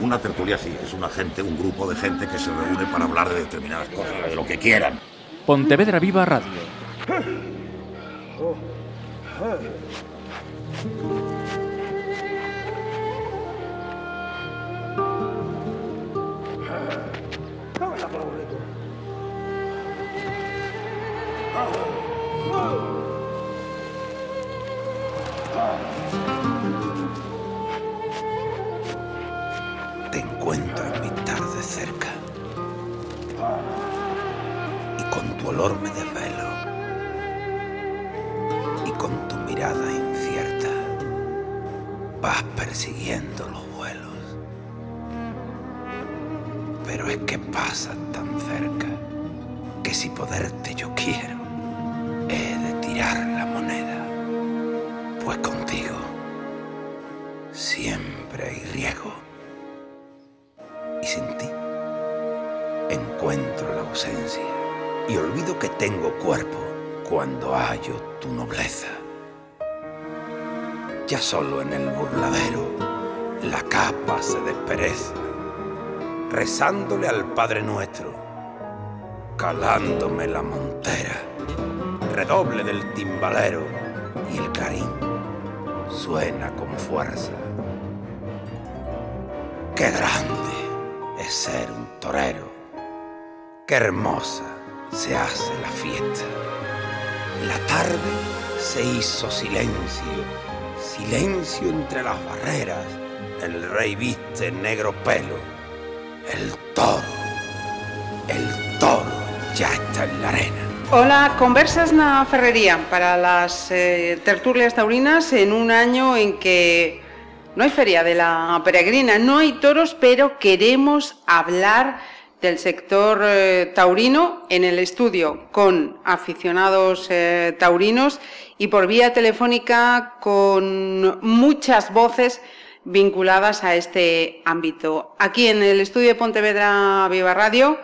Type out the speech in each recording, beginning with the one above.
Una tertulia sí, es una gente, un grupo de gente que se reúne para hablar de determinadas cosas, de lo que quieran. Pontevedra Viva Radio. Solo en el burladero la capa se despereza, rezándole al Padre Nuestro, calándome la montera, redoble del timbalero y el clarín suena con fuerza. Qué grande es ser un torero. Qué hermosa se hace la fiesta. La tarde se hizo silencio, silencio entre las barreras. El rey viste negro pelo. El toro, el toro ya está en la arena. Hola, conversas na ferrería para las eh, tertulias taurinas en un año en que no hay feria de la peregrina, no hay toros, pero queremos hablar del sector eh, taurino en el estudio con aficionados eh, taurinos y por vía telefónica con muchas voces vinculadas a este ámbito. Aquí en el estudio de Pontevedra Viva Radio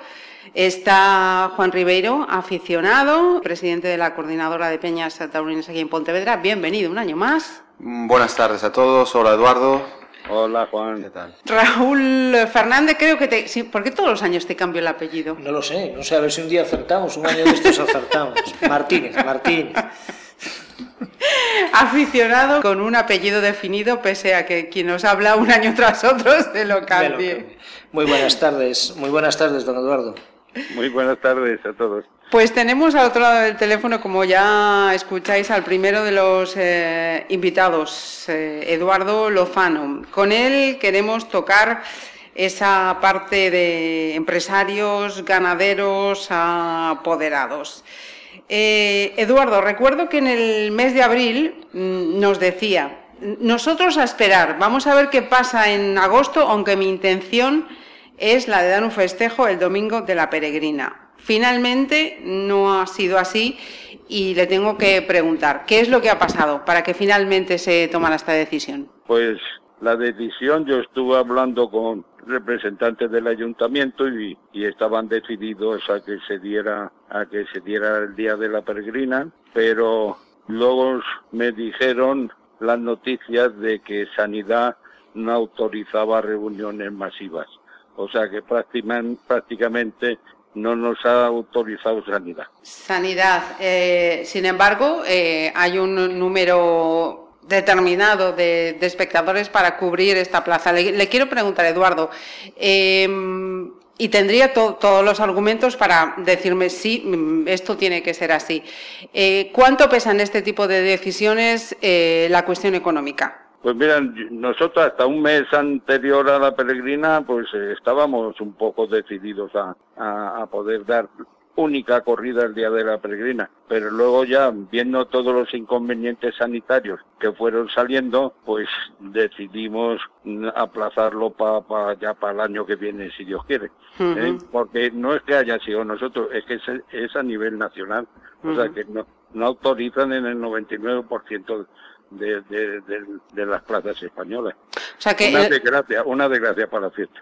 está Juan Ribeiro, aficionado, presidente de la Coordinadora de Peñas Taurinas aquí en Pontevedra. Bienvenido un año más. Buenas tardes a todos. Hola Eduardo. Hola Juan. ¿Qué tal? Raúl Fernández, creo que te... sí, ¿Por qué todos los años te cambio el apellido? No lo sé, no sé, a ver si un día acertamos, un año de estos acertamos. Martínez, Martínez. Aficionado con un apellido definido, pese a que quien nos habla un año tras otro se lo cambie. Muy buenas tardes, muy buenas tardes, don Eduardo. Muy buenas tardes a todos. Pues tenemos al otro lado del teléfono, como ya escucháis, al primero de los eh, invitados, eh, Eduardo Lozano. Con él queremos tocar esa parte de empresarios, ganaderos, apoderados. Eh, Eduardo, recuerdo que en el mes de abril mm, nos decía, nosotros a esperar, vamos a ver qué pasa en agosto, aunque mi intención es la de dar un festejo el domingo de la peregrina. Finalmente no ha sido así y le tengo que preguntar, ¿qué es lo que ha pasado para que finalmente se tomara esta decisión? Pues la decisión, yo estuve hablando con representantes del ayuntamiento y, y, estaban decididos a que se diera a que se diera el día de la peregrina, pero luego me dijeron las noticias de que Sanidad no autorizaba reuniones masivas. O sea que prácticamente no nos ha autorizado sanidad. Sanidad. Eh, sin embargo, eh, hay un número determinado de, espectadores para cubrir esta plaza. Le, le quiero preguntar, Eduardo, eh, y tendría to todos los argumentos para decirme sí, esto tiene que ser así. Eh, ¿Cuánto pesa en este tipo de decisiones eh, la cuestión económica? Pues mira, nosotros hasta un mes anterior a la peregrina, pues eh, estábamos un poco decididos a, poder dar única corrida el día de la peregrina, pero luego ya viendo todos los inconvenientes sanitarios que fueron saliendo, pues decidimos aplazarlo para pa, ya para el año que viene, si Dios quiere, uh -huh. ¿eh? porque no es que haya sido nosotros, es que es, es a nivel nacional, uh -huh. o sea que no, no autorizan en el 99% de, de, de, de, las plazas españolas. O sea que, una desgracia, una desgracia para la fiesta.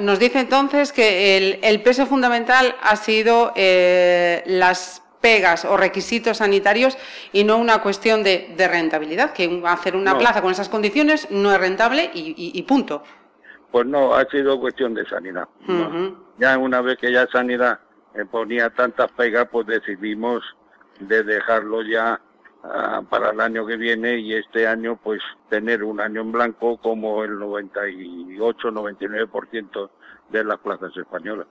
Nos dice entonces que el, el peso fundamental ha sido eh, las pegas o requisitos sanitarios y no una cuestión de, de rentabilidad, que hacer una No. plaza con esas condiciones no es rentable y, y, y punto. Pues no, ha sido cuestión de sanidad. Ya una vez que ya sanidad eh, ponía tantas pegas, pues decidimos de dejarlo ya para el año que viene y este año pues tener un año en blanco como el 98-99% de las plazas españolas.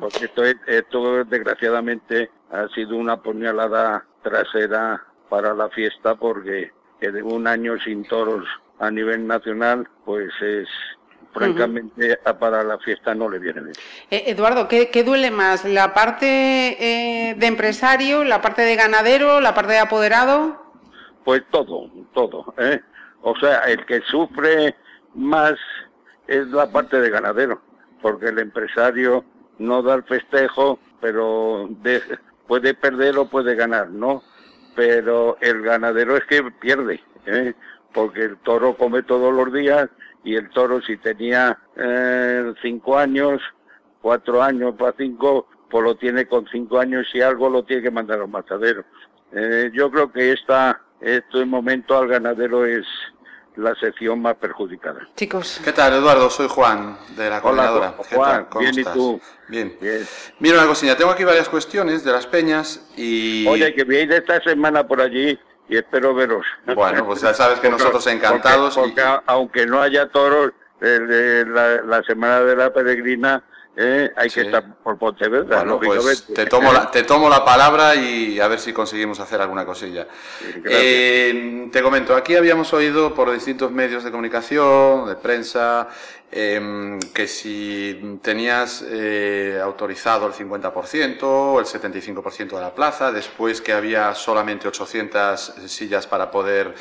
Porque esto, es- esto desgraciadamente ha sido una puñalada trasera para la fiesta porque que de un año sin toros a nivel nacional pues es francamente para la fiesta no le viene bien. Eh, Eduardo, ¿qué, qué duele más? ¿La parte eh, de empresario, la parte de ganadero, la parte de apoderado? Pues todo, todo. ¿eh? O sea, el que sufre más es la parte de ganadero, porque el empresario no da el festejo, pero de- puede perder o puede ganar, ¿no? Pero el ganadero es que pierde, ¿eh? porque el toro come todos los días y el toro si tenía eh, cinco años, cuatro años para cinco, pues lo tiene con cinco años y algo lo tiene que mandar a un matadero. Eh, yo creo que esta, este momento al ganadero es la sección más perjudicada. Chicos, ¿Qué tal, Eduardo? Soy Juan, de la coordinadora. Juan. ¿Qué tal? ¿Cómo Bien, ¿y estás? tú? Bien. Bien. Mira una cosilla, tengo aquí varias cuestiones de las peñas y... Oye, que veis esta semana por allí y espero veros. Bueno, pues ya sabes que Porque- nosotros encantados Porque, y- porque a- aunque no haya toros, el de la, la semana de la peregrina eh, hay Sí. que estar por Pontevedra, Bueno, pues te tomo, la, te tomo la palabra y a ver si conseguimos hacer alguna cosilla. Eh, te comento, aquí habíamos oído por distintos medios de comunicación, de prensa, em, que si tenías eh, autorizado el 50% o el 75% de la plaza, después que había solamente 800 sillas para poder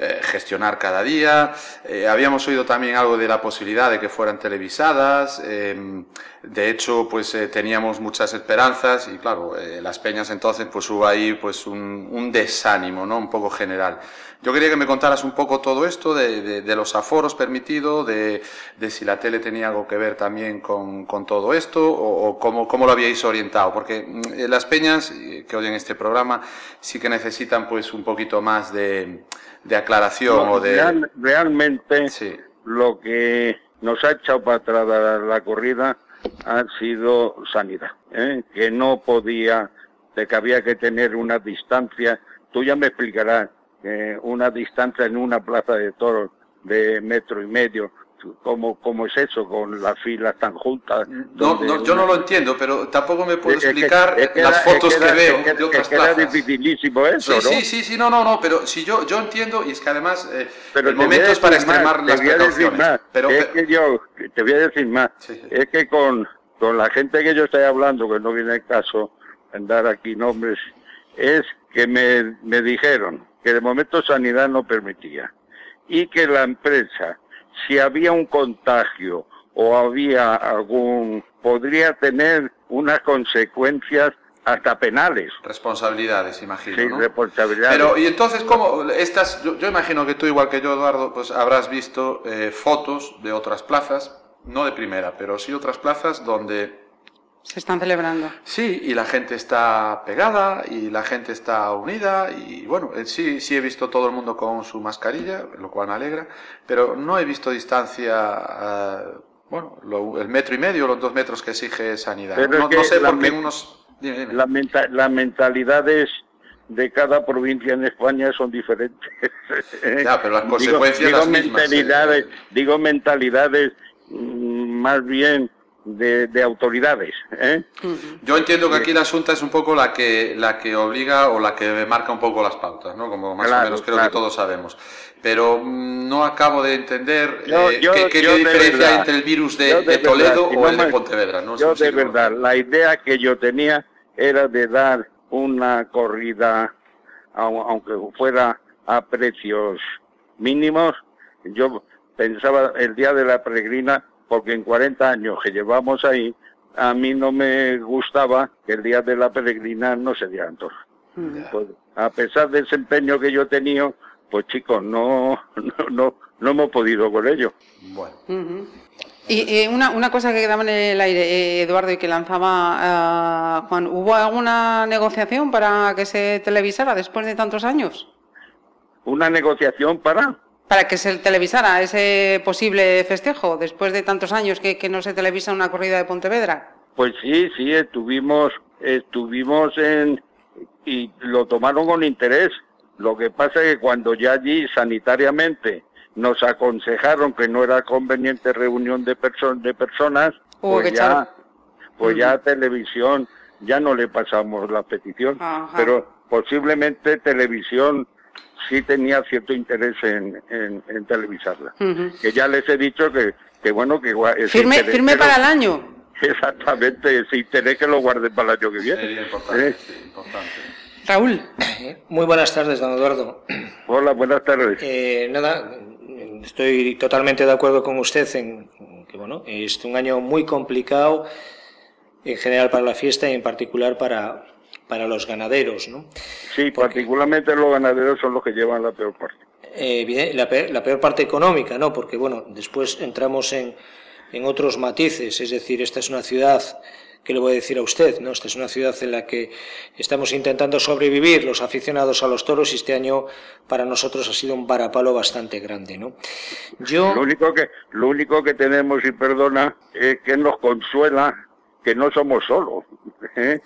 eh, gestionar cada día. Eh, habíamos oído también algo de la posibilidad de que fueran televisadas. eh, de hecho, pues eh, teníamos muchas esperanzas y claro, las peñas entonces pues hubo ahí pues un desánimo, ¿no? Un poco general. Yo quería que me contaras un poco todo esto de, de- de los aforos permitidos, de, de si la tele tenía algo que ver también con, con todo esto o, o cómo, cómo lo habíais orientado, porque mm, eh, las peñas eh, que oyen este programa sí que necesitan pues un poquito más de, de aclaración No, o de... real- realmente Sí. lo que nos ha echado para atrás la, la corrida ha sido sanidad, ¿eh? que no podía, de que había que tener una distancia, tú ya me explicarás, eh, una distancia en una plaza de toros de metro y medio, ¿cómo, cómo es eso con las filas tan juntas? No, no, yo una- no lo entiendo, pero tampoco me puedo Es que- explicar es que las era- fotos es que, era- veo es que- de otras plazas. dificilísimo eso, Sí, ¿no? sí, sí, sí, no, no, no, pero si yo, yo entiendo, y es que además eh, Pero el momento es para más, extremar las precauciones. más, Pero, es que yo, te voy a decir más, Sí, sí. es que con, con la gente que yo estoy hablando, que no viene el caso en dar aquí nombres, es que me, me dijeron que de momento sanidad no permitía y que la empresa, si había un contagio o había algún, podría tener unas consecuencias hasta penales, responsabilidades, imagino, sí, ¿no? responsabilidades. Pero, y entonces, ¿cómo? Estas, yo, yo imagino que tú, igual que yo, Eduardo, pues habrás visto eh, fotos de otras plazas, no de primera, pero sí otras plazas donde se están celebrando. Sí, y la gente está pegada y la gente está unida y bueno, eh, sí, sí he visto todo el mundo con su mascarilla, lo cual me alegra, pero no he visto distancia, eh, bueno, lo- el metro y medio, los dos metros que exige sanidad. Pero no, es que no sé por qué unos... Dime, dime. La menta- las mentalidades de cada provincia en España son diferentes. Ya, pero las Digo- consecuencias digo, las mismas, mentalidades, eh. digo mentalidades mm, más bien de, de autoridades. ¿eh? Yo entiendo que aquí la asunta es un poco la que, la que obliga o la que marca un poco las pautas, ¿no? Como más Claro, o menos creo claro. que todos sabemos. Pero mm, no acabo de entender Yo- eh, yo- qué, qué yo de diferencia verdad, entre el virus de, yo de de Toledo verdad, o no el de Pontevedra. No yo sé de verdad, la idea que yo tenía era de dar una corrida, au- aunque fuera a precios mínimos, yo pensaba el día de la peregrina, porque en 40 años que llevamos ahí, a mí no me gustaba que el día de la peregrina no se dieran toros. Pues, a pesar del desempeño que yo he tenido, pues chicos, no, no, no, no hemos podido con ello. Bueno. Y eh, una, una cosa que quedaba en el aire, eh, Eduardo, y que lanzaba ah, Juan, ¿hubo alguna negociación para que se televisara después de tantos años? Una negociación para... para que se televisara ese posible festejo después de tantos años que, que no se televisa una corrida de Pontevedra. Pues sí, sí, estuvimos, estuvimos en y lo tomaron con interés. Lo que pasa es que cuando ya allí sanitariamente nos aconsejaron que no era conveniente reunión de, perso- de personas, Hubo que pues ya, echar- pues ya televisión, ya no le pasamos la petición, Ajá. pero posiblemente televisión sí tenía cierto interés en, en, en televisarla. Que ya les he dicho que, que bueno, que Firme, interés firme para el año. Exactamente, ese interés que lo guarden para el año que viene. Sería importante, ¿Eh? sí, importante. Raúl. Muy buenas tardes, don Eduardo. Hola, buenas tardes. Eh, nada, estoy totalmente de acuerdo con usted en que bueno, es un año muy complicado en general para la fiesta y en particular para, para los ganaderos, ¿no? Sí, particularmente los ganaderos son los que llevan la peor parte. Eh, la, pe- la peor parte económica, ¿no? Porque, bueno, después entramos en, en otros matices, es decir, esta es una ciudad, ¿qué le voy a decir a usted? ¿no? Esta es una ciudad en la que estamos intentando sobrevivir los aficionados a los toros y este año para nosotros ha sido un varapalo bastante grande, ¿no? Yo... Lo único que lo único que tenemos y perdona es que nos consuela que no somos solos. ¿eh?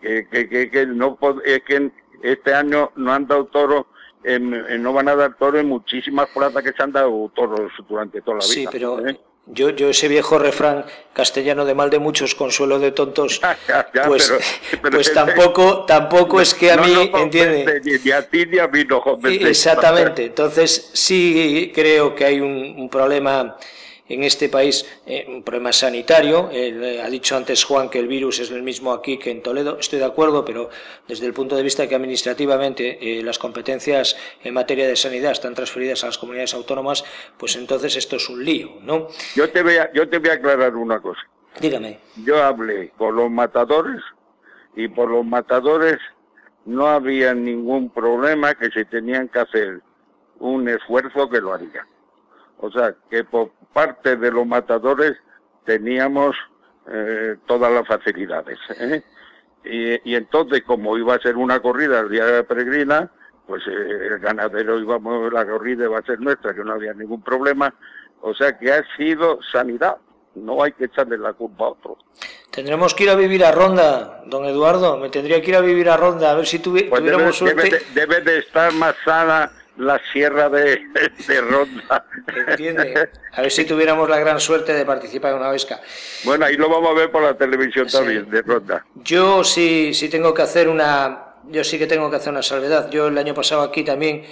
Que, que, que, que no es que este año no han dado toros en, en- no van a dar toros en muchísimas plazas que se han dado toros durante toda la vida. Sí, pero ¿eh? yo, yo ese viejo refrán castellano de mal de muchos, consuelo de tontos, Ya, ya, pues, pero- pero pues tampoco, tampoco es que a No mí, nos entiende. convence Ni, ni a ti ni a mí nos convence. Exactamente. Entonces sí creo que hay un, un problema en este país, eh, un problema sanitario. Eh, ha dicho antes Juan que el virus es el mismo aquí que en Toledo. Estoy de acuerdo, pero desde el punto de vista que administrativamente eh, las competencias en materia de sanidad están transferidas a las comunidades autónomas, pues entonces esto es un lío, ¿no? Yo te voy a, yo te voy a aclarar una cosa. Dígame. Yo hablé con los matadores y por los matadores no había ningún problema que se tenían que hacer un esfuerzo que lo haría. O sea, que por parte de los matadores teníamos eh, todas las facilidades. ¿eh? Y, y entonces, como iba a ser una corrida el día de la peregrina, pues eh, el ganadero íbamos, la corrida iba a ser nuestra, que no había ningún problema. O sea, que ha sido sanidad. No hay que echarle la culpa a otro. Tendremos que ir a vivir a Ronda, don Eduardo. Me tendría que ir a vivir a Ronda, a ver si tuvi- Pues debe, tuviéramos suerte. debe de, debe de estar más sana la sierra de, de Ronda. Entiende. A ver si tuviéramos la gran suerte de participar en una pesca. Bueno, ahí lo vamos a ver por la televisión Sí. también, de Ronda. Yo sí, sí tengo que hacer una, yo sí que tengo que hacer una salvedad. Yo el año pasado aquí también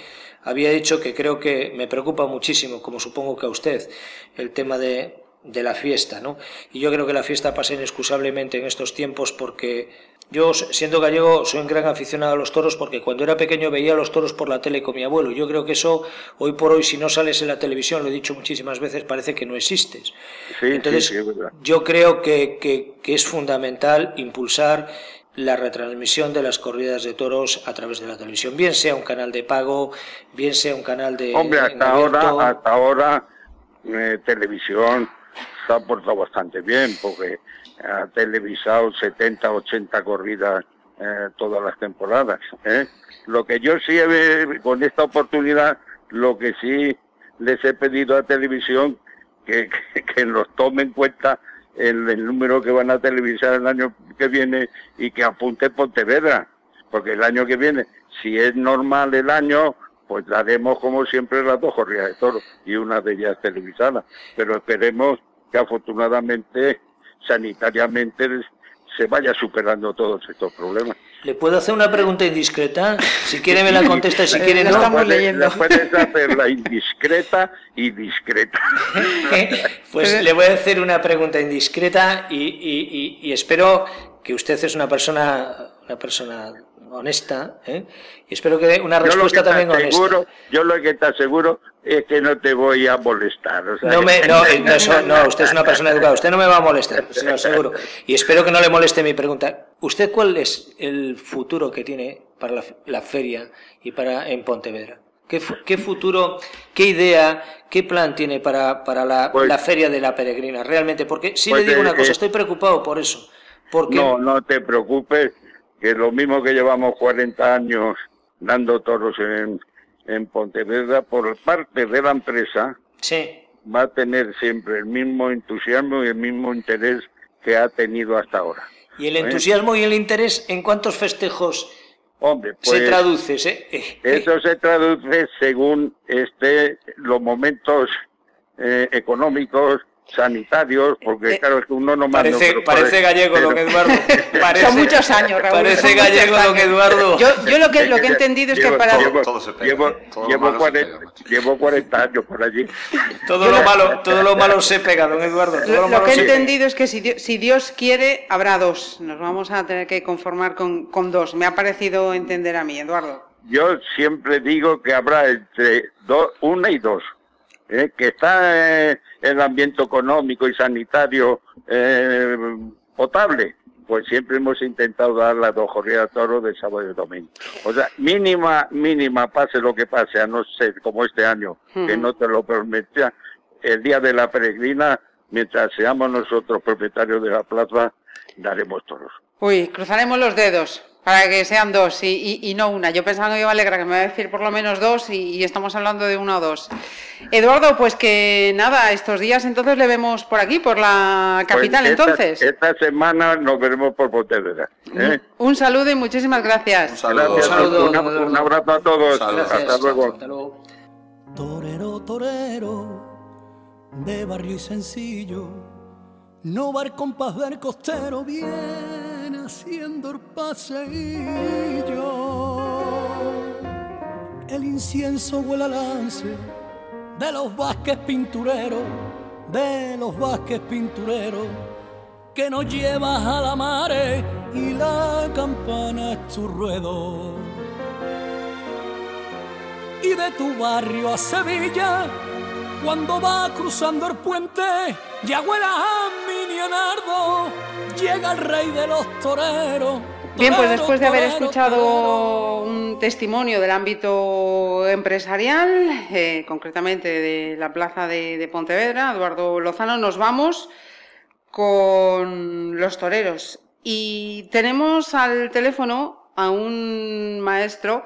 había dicho que creo que me preocupa muchísimo, como supongo que a usted, el tema de, de la fiesta, ¿no? Y yo creo que la fiesta pasa inexcusablemente en estos tiempos porque yo, siendo gallego, soy un gran aficionado a los toros porque cuando era pequeño veía los toros por la tele con mi abuelo. Yo creo que eso, hoy por hoy, si no sales en la televisión, lo he dicho muchísimas veces, parece que no existes. Sí, Entonces, sí, sí, yo creo que, que- que es fundamental impulsar la retransmisión de las corridas de toros a través de la televisión, bien sea un canal de pago, bien sea un canal de Hombre, hasta ahora, hasta ahora, eh, televisión se ha portado bastante bien, porque ha televisado 70, 80 corridas eh, todas las temporadas. ¿eh? Lo que yo sí, he- con esta oportunidad, lo que sí les he pedido a televisión, que, que, que nos tome en cuenta el, el número que van a televisar el año que viene y que apunte Pontevedra, porque el año que viene, si es normal el año, pues daremos como siempre las dos corridas de toros y una de ellas televisada. Pero esperemos que afortunadamente, sanitariamente, se vaya superando todos estos problemas. ¿Le puedo hacer una pregunta indiscreta? Si quiere me la contesta, si Eh, quiere la no. estamos puedes, leyendo. la puedes hacer la indiscreta y discreta. Pues le voy a hacer una pregunta indiscreta y, y- y- y espero que usted es una persona, una persona honesta, ¿eh? y espero que dé una Yo lo que respuesta también honesta. yo lo que te aseguro es que no te voy a molestar. o sea, No, me, no, no, eso- no, usted es una persona educada, usted no me va a molestar, se lo aseguro. Y espero que no le moleste mi pregunta. ¿Usted cuál es el futuro que tiene para la, la feria y para en Pontevedra? ¿Qué, fu- qué futuro, qué idea, qué plan tiene para, para la, Pues- la feria de la peregrina? Realmente, porque sí Pues, le digo eh, una cosa, eh, estoy preocupado por eso. Porque No, no te preocupes, que lo mismo que llevamos 40 años dando toros en, en Pontevedra por parte de la empresa Sí. va a tener siempre el mismo entusiasmo y el mismo interés que ha tenido hasta ahora. ¿Y el entusiasmo y el interés en cuántos festejos Hombre, pues se traduce? eh? Eh, eso se traduce según este los momentos eh, económicos sanitarios, porque Eh, claro, es que uno no más Parece, no, parece gallego, pero- don Eduardo. Parece, Son muchos años, Raúl. Parece gallego, don años. Eduardo. Yo, yo lo que, lo que he entendido es que Llevo- para... llevo- Todo se pega, llevo, todo lo llevo malo se 40, pega, macho. llevo 40 años por allí. Todo lo malo, todo lo malo se pega, don Eduardo. Todo lo, Lo, lo malo que he entendido es que si Dios, si Dios quiere, habrá dos. Nos vamos a tener que conformar con, con dos. Me ha parecido entender a mí, Eduardo. Yo siempre digo que habrá entre dos, una y dos. ¿Eh? Que está eh, el ambiente económico y sanitario eh, potable, pues siempre hemos intentado dar las dos corridas de toro de sábado y domingo. O sea, mínima, mínima, pase lo que pase, a no ser como este año, que no te lo prometía, el día de la peregrina, mientras seamos nosotros propietarios de la plaza, daremos toros. Uy, cruzaremos los dedos para que sean dos y, y- y no una. Yo pensaba que iba a alegrar que me iba a decir por lo menos dos y, y estamos hablando de uno o dos. Eduardo, pues que nada, estos días entonces le vemos por aquí, por la capital Pues esta- entonces. Esta semana nos veremos por Pontevedra. ¿eh? Un saludo y muchísimas gracias. Un saludo. Gracias, Un saludo, un, un abrazo a todos. Gracias. Hasta luego. Hasta luego. Torero, torero, de barrio y sencillo, no va el compás del costero, viene haciendo el paseillo. El incienso huele a lance de los Vázquez pintureros, de los Vázquez pintureros, que nos llevas a la mare y la campana es tu ruedo y de tu barrio a Sevilla, cuando va cruzando el puente, ya huele a Mini Nardo, llega el rey de los toreros. Bien, pues después de haber escuchado un testimonio del ámbito empresarial, eh, concretamente de la plaza de, de Pontevedra, Eduardo Lozano, nos vamos con los toreros. Y tenemos al teléfono a un maestro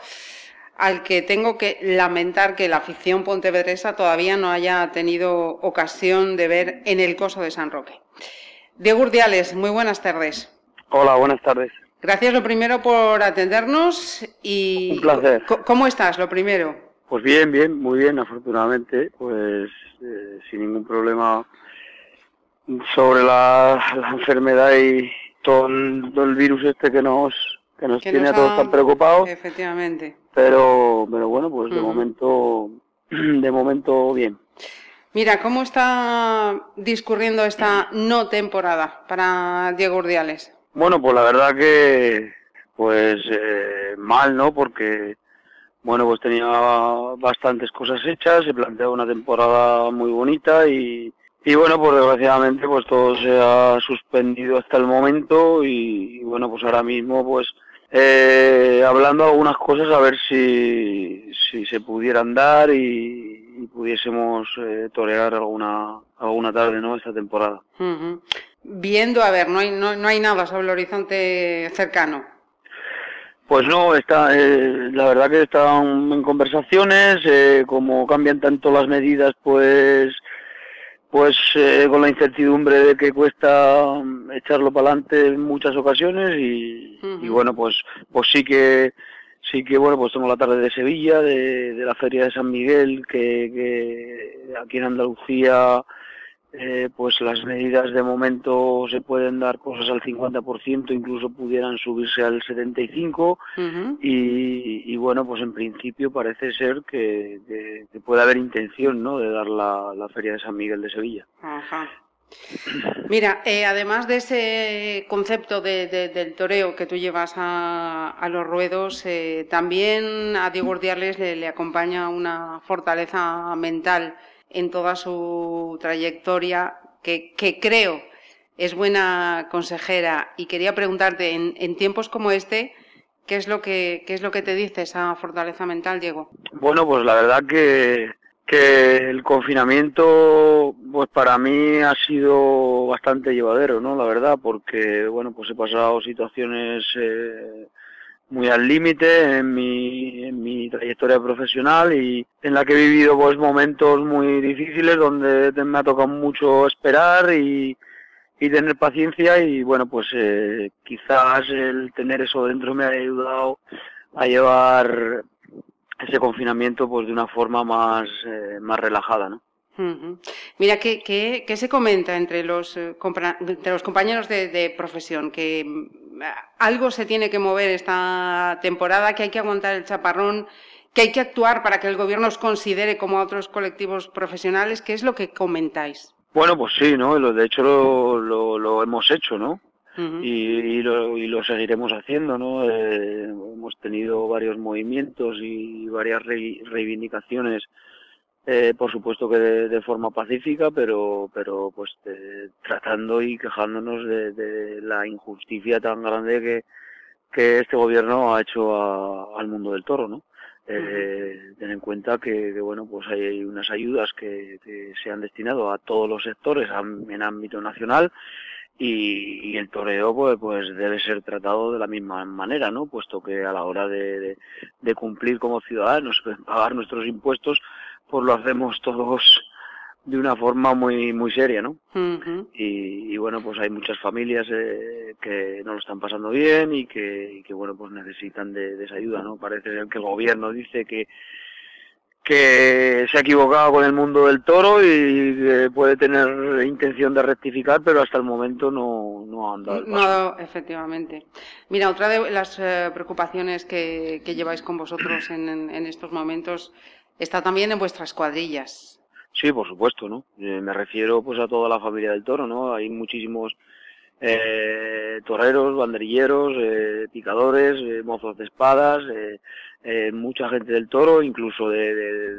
al que tengo que lamentar que la afición pontevedresa todavía no haya tenido ocasión de ver en el coso de San Roque. Diego Urdiales, muy buenas tardes. Hola, buenas tardes. Gracias lo primero por atendernos y... Un placer. ¿Cómo estás lo primero? Pues bien, bien, muy bien, afortunadamente, pues eh, sin ningún problema sobre la, la enfermedad y todo el, todo el virus este que nos que nos Que tiene nos a todos ha- tan preocupados, Efectivamente. pero pero bueno, pues de momento de momento bien. Mira, ¿cómo está discurriendo esta no temporada para Diego Urdiales? Bueno, pues la verdad que pues eh, mal, ¿no? Porque bueno, pues tenía bastantes cosas hechas, se planteaba una temporada muy bonita y, y bueno, pues desgraciadamente pues todo se ha suspendido hasta el momento y, y bueno, pues ahora mismo pues eh, hablando algunas cosas a ver si, si se pudieran dar y, y pudiésemos eh, torear alguna alguna tarde, ¿no? Esta temporada. Ujú. Viendo, a ver, no hay, no, no hay nada sobre el horizonte cercano. Pues no, está, eh, la verdad que están en conversaciones, eh, como cambian tanto las medidas, pues, pues eh, con la incertidumbre de que cuesta mm, echarlo para adelante en muchas ocasiones y, y bueno, pues, pues sí que, sí que bueno, pues tengo la tarde de Sevilla, de, de la feria de San Miguel, que, que aquí en Andalucía eh, pues las medidas de momento se pueden dar cosas al 50%, incluso pudieran subirse al 75%, Ujú. y, y bueno, pues en principio parece ser que, que- que puede haber intención ¿no? de dar la, la Feria de San Miguel de Sevilla. Ajá. Mira, eh, además de ese concepto de- de- del toreo que tú llevas a, a los ruedos, eh, también a Diego Urdiales le, acompaña una fortaleza mental en toda su trayectoria que, creo es buena consejera. Y quería preguntarte, en, en tiempos como este, ¿qué es, lo que, ¿qué es lo que te dice esa fortaleza mental, Diego? Bueno, pues la verdad que, que el confinamiento, pues para mí ha sido bastante llevadero, ¿no? La verdad, porque, bueno, pues he pasado situaciones eh, muy al límite en mi, en mi trayectoria profesional y en la que he vivido pues momentos muy difíciles donde me ha tocado mucho esperar y, y tener paciencia y bueno pues eh, quizás el tener eso dentro me ha ayudado a llevar ese confinamiento pues de una forma más, eh, más relajada, ¿no? Mira, ¿qué, qué, qué se comenta entre los, eh, entre los compañeros de, de, profesión? Que mm, algo se tiene que mover esta temporada, que hay que aguantar el chaparrón, que hay que actuar para que el gobierno os considere como a otros colectivos profesionales. ¿Qué es lo que comentáis? Bueno, pues sí, ¿no? De hecho lo, lo, lo hemos hecho, ¿no? Y, lo, y, lo, seguiremos haciendo, ¿no? Eh, hemos tenido varios movimientos y varias reivindicaciones, eh, por supuesto que de, forma pacífica, pero, pero pues tratando y quejándonos de, la injusticia tan grande que, que este gobierno ha hecho al mundo del toro, ¿no? Eh, ten en cuenta que, bueno pues hay unas ayudas que, que, se han destinado a todos los sectores en ámbito nacional y, el toreo pues, pues debe ser tratado de la misma manera, ¿no? Puesto que a la hora de, de, cumplir como ciudadanos, pues, pagar nuestros impuestos, pues lo hacemos todos de una forma muy muy seria, ¿no? y, bueno, pues hay muchas familias eh, que no lo están pasando bien y que, y que bueno, pues necesitan de, de, esa ayuda, ¿no? Parece que el gobierno dice que que se ha equivocado con el mundo del toro y puede tener intención de rectificar, pero hasta el momento no, no ha andado. No, efectivamente. Mira, otra de las eh, preocupaciones que, que, lleváis con vosotros en, en, estos momentos está también en vuestras cuadrillas. Sí, por supuesto, ¿no? Eh, me refiero pues a toda la familia del toro, ¿no? Hay muchísimos eh, toreros, banderilleros, eh, picadores, eh, mozos de espadas, eh, mucha gente del toro, incluso de, de,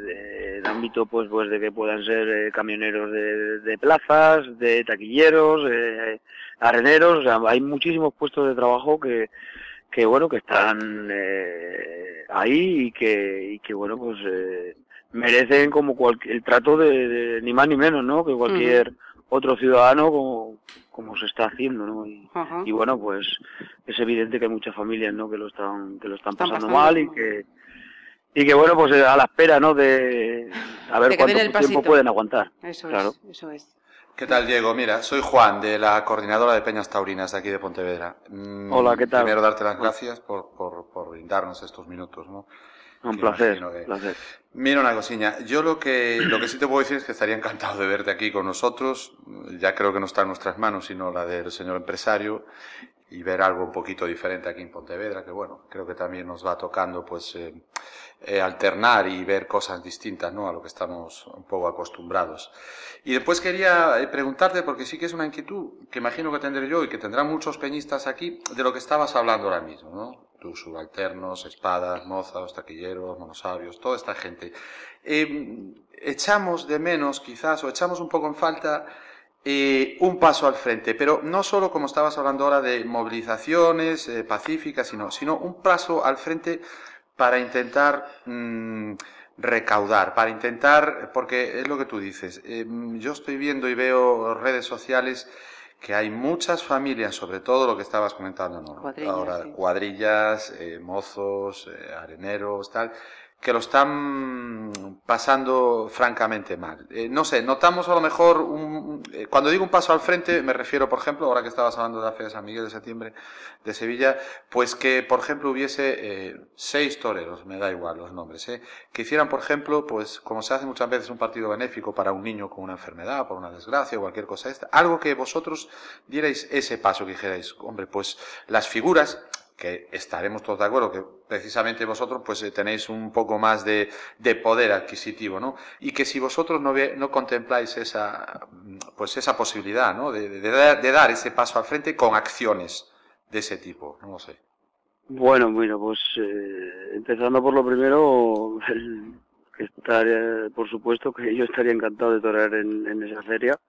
de, ámbito pues pues de que puedan ser eh, camioneros de, de, plazas, de taquilleros, eh, areneros, o sea, hay muchísimos puestos de trabajo que, que bueno que están eh, ahí y que, y que bueno pues eh, merecen como cualquier el trato de, ni más ni menos, ¿no? Que cualquier uh -huh otro ciudadano como, como se está haciendo, ¿no? Y, y, bueno, pues es evidente que hay muchas familias, ¿no? Que lo están, que lo están, están pasando, pasando, mal y que y que bueno, pues eh, a la espera, ¿no? De a ver de cuánto tiempo pueden aguantar. Eso claro. es, eso es. ¿Qué tal, Diego? Mira, soy Juan, de la coordinadora de Peñas Taurinas de aquí de Pontevedra. Mm, Hola, ¿qué tal? Primero darte las gracias por, por, por brindarnos estos minutos, ¿no? Un placer, que... placer. Mira una cosilla, yo lo que, lo que sí te puedo decir es que estaría encantado de verte aquí con nosotros, ya creo que no está en nuestras manos, sino la del señor empresario, y ver algo un poquito diferente aquí en Pontevedra, que bueno, creo que también nos va tocando pues eh, eh, alternar y ver cosas distintas, ¿no? A lo que estamos un poco acostumbrados. Y después quería eh, preguntarte, porque sí que es una inquietud que imagino que tendré yo y que tendrán muchos peñistas aquí, de lo que estabas hablando ahora mismo, ¿no? Tus subalternos, espadas, mozas, taquilleros, monosabios, toda esta gente. Eh, echamos de menos, quizás, o echamos un poco en falta eh, un paso al frente, pero no solo como estabas hablando ahora de movilizaciones eh, pacíficas, sino, sino un paso al frente para intentar mmm, recaudar, para intentar, porque es lo que tú dices, eh, yo estoy viendo y veo redes sociales que hay muchas familias, sobre todo lo que estabas comentando ¿no? cuadrillas, ahora, sí. cuadrillas, eh, mozos, eh, areneros, tal, que lo están pasando francamente mal. Eh, no sé, notamos a lo mejor, un, eh, cuando digo un paso al frente, me refiero, por ejemplo, ahora que estabas hablando de la Fe de San Miguel de septiembre de Sevilla, pues que, por ejemplo, hubiese eh, seis toreros, me da igual los nombres, que hicieran, por ejemplo, pues como se hace muchas veces un partido benéfico para un niño con una enfermedad, por una desgracia o cualquier cosa esta, algo que vosotros dierais ese paso, que dijerais, hombre, pues las figuras que estaremos todos de acuerdo que precisamente vosotros pues eh, tenéis un poco más de, de, poder adquisitivo, ¿no? Y que si vosotros no, ve, no contempláis esa, pues esa posibilidad, ¿no? De, de, de, dar ese paso al frente con acciones de ese tipo, no lo sé. Bueno, bueno, pues eh, empezando por lo primero, estaría, por supuesto que yo estaría encantado de torear en esa feria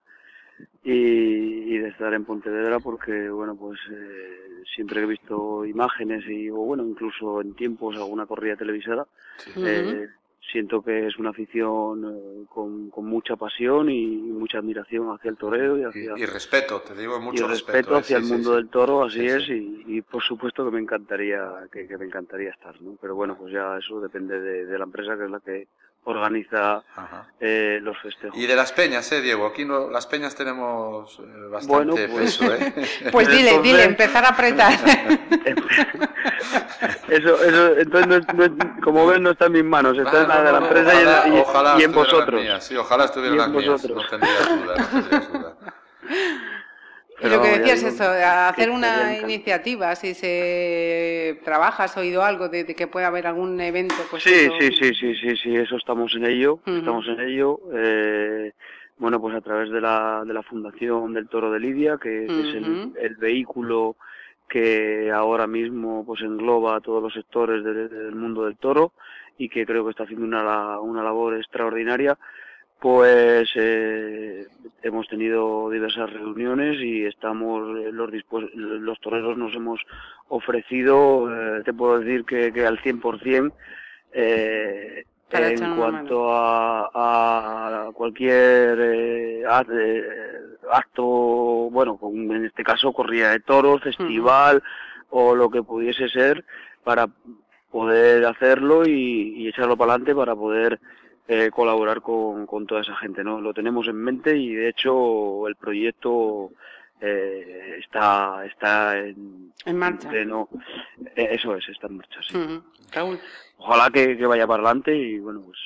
y, y, de estar en Pontevedra porque, bueno, pues eh, siempre he visto imágenes y, o bueno, incluso en tiempos alguna corrida televisada, sí. eh, siento que es una afición eh, con, con, mucha pasión y mucha admiración hacia el toreo y hacia y, respeto te digo mucho y respeto, hacia el mundo del toro así es y, y, por supuesto que me encantaría que, que, me encantaría estar no pero bueno pues ya eso depende de, de la empresa que es la que organiza eh, los festejos. Y de las peñas, ¿eh, Diego? Aquí no, las peñas tenemos eh, bastante bueno, pues, peso, ¿eh? Pues dile, entonces, dile, empezar a apretar. eso, eso, entonces, no, no, como ven, no está en mis manos, está en la de la empresa ojalá, y, en, y, y en vosotros. Mías, sí, ojalá estuvieran las mías, no tendría duda, no tendría duda. Y lo que decías eso, hacer una iniciativa, si se trabaja, has oído algo de, de, que pueda haber algún evento, pues sí, eso... sí, sí, sí, sí, sí, eso estamos en ello, uh -huh. estamos en ello. Eh, bueno, pues a través de la, de la Fundación del Toro de Lidia, que, que uh -huh. es el, el, vehículo que ahora mismo pues engloba a todos los sectores de, de, del mundo del toro y que creo que está haciendo una, una labor extraordinaria pues eh, hemos tenido diversas reuniones y estamos los los toreros nos hemos ofrecido eh, te puedo decir que, que al 100% eh, en cuanto a, a, cualquier eh, acto bueno en este caso corrida de toros festival uh -huh. o lo que pudiese ser para poder hacerlo y, y echarlo para adelante para poder eh, colaborar con, con, toda esa gente, ¿no? Lo tenemos en mente y de hecho el proyecto eh, está está en, en marcha. Eh, eso es, está en marcha, sí. Uh -huh. Raúl. Ojalá que, que, vaya para adelante y bueno, pues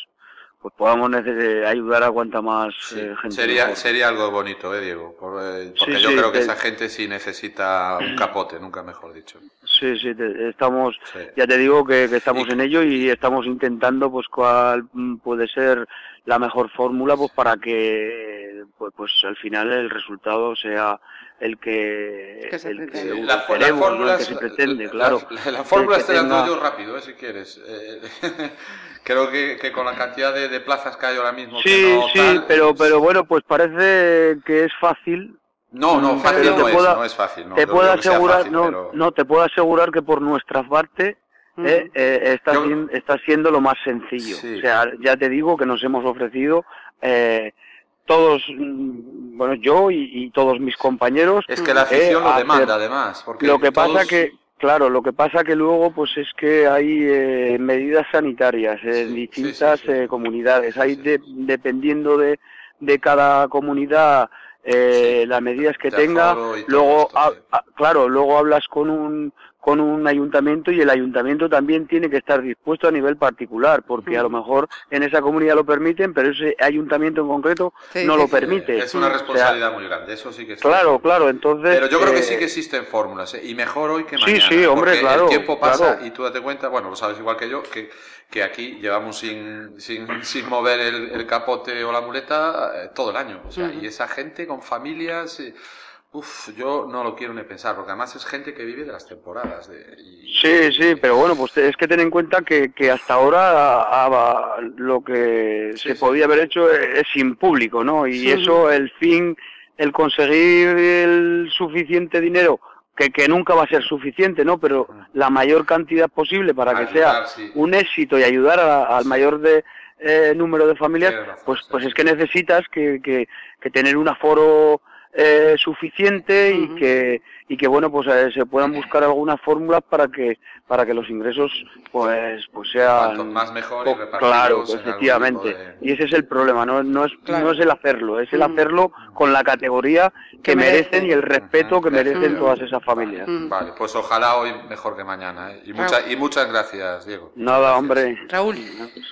pues podamos ayudar a cuanta más sí, eh, gente. Sería, mejor. sería algo bonito, ¿eh, Diego? Por, eh, porque sí, yo sí, creo que esa gente sí necesita un capote, nunca mejor dicho. Sí, sí, te, estamos, ya te digo que, que estamos en ello y estamos intentando pues cuál puede ser la mejor fórmula pues para que pues, pues al final el resultado sea el que, que se el que la, la fórmula ¿no? que se pretende, la, claro. La, la fórmula la doy yo rápido, eh, si quieres. Eh, creo que, que, con la cantidad de, de, plazas que hay ahora mismo. Sí, que no, sí, tal, pero, pero bueno, pues parece que es fácil. No, no, fácil no, es, no es fácil. No, te puedo asegurar, fácil, no, pero... no, te puedo asegurar que por nuestra parte uh -huh. eh, eh, está, yo... siendo, está, siendo lo más sencillo. Sí. O sea, ya te digo que nos hemos ofrecido eh, todos, mm, bueno, yo y, y, todos mis compañeros. Es que la afición lo demanda, además. Porque lo que todos... pasa que Claro, lo que pasa que luego pues es que hay eh, medidas sanitarias en sí, distintas sí, sí, eh, comunidades. Hay de, dependiendo de, de cada comunidad eh, las medidas que tenga. Luego, esto, a, a, claro, luego hablas con un con un ayuntamiento y el ayuntamiento también tiene que estar dispuesto a nivel particular, porque a lo mejor en esa comunidad lo permiten, pero ese ayuntamiento en concreto sí, no sí, lo permite. Es una responsabilidad o sea, muy grande, eso sí que está. Claro, claro, entonces... Pero yo creo que sí que existen fórmulas, ¿eh? y mejor hoy que mañana. Sí, sí, hombre, porque claro. el tiempo pasa claro. y tú date cuenta, bueno, lo sabes igual que yo, que, que aquí llevamos sin, sin, sin mover el, el, capote o la muleta eh, todo el año. O sea, uh -huh. y esa gente con familias... Eh, Uf, yo no lo quiero ni pensar, porque además es gente que vive de las temporadas. De, y... Sí, sí, pero bueno, pues es que ten en cuenta que, que hasta ahora a, a, lo que sí, se sí. podía haber hecho es, sin público, ¿no? Y sí. eso, el fin, el conseguir el suficiente dinero, que, que nunca va a ser suficiente, ¿no? Pero la mayor cantidad posible para que ayudar, sea un éxito y ayudar a, al mayor de, eh, número de familias, razón, pues, pues es que necesitas que, que, que tener un aforo eh, suficiente uh -huh. y que y que bueno pues eh, se puedan buscar algunas fórmulas para que para que los ingresos pues pues sean Cuanto más mejor y claro efectivamente. de... y ese es el problema no no es claro. no es el hacerlo es el hacerlo con la categoría que, que merecen y el respeto uh -huh. que merecen todas esas familias. Vale. Pues ojalá hoy mejor que mañana ¿eh? y muchas y muchas gracias Diego. Nada gracias. hombre. Raúl.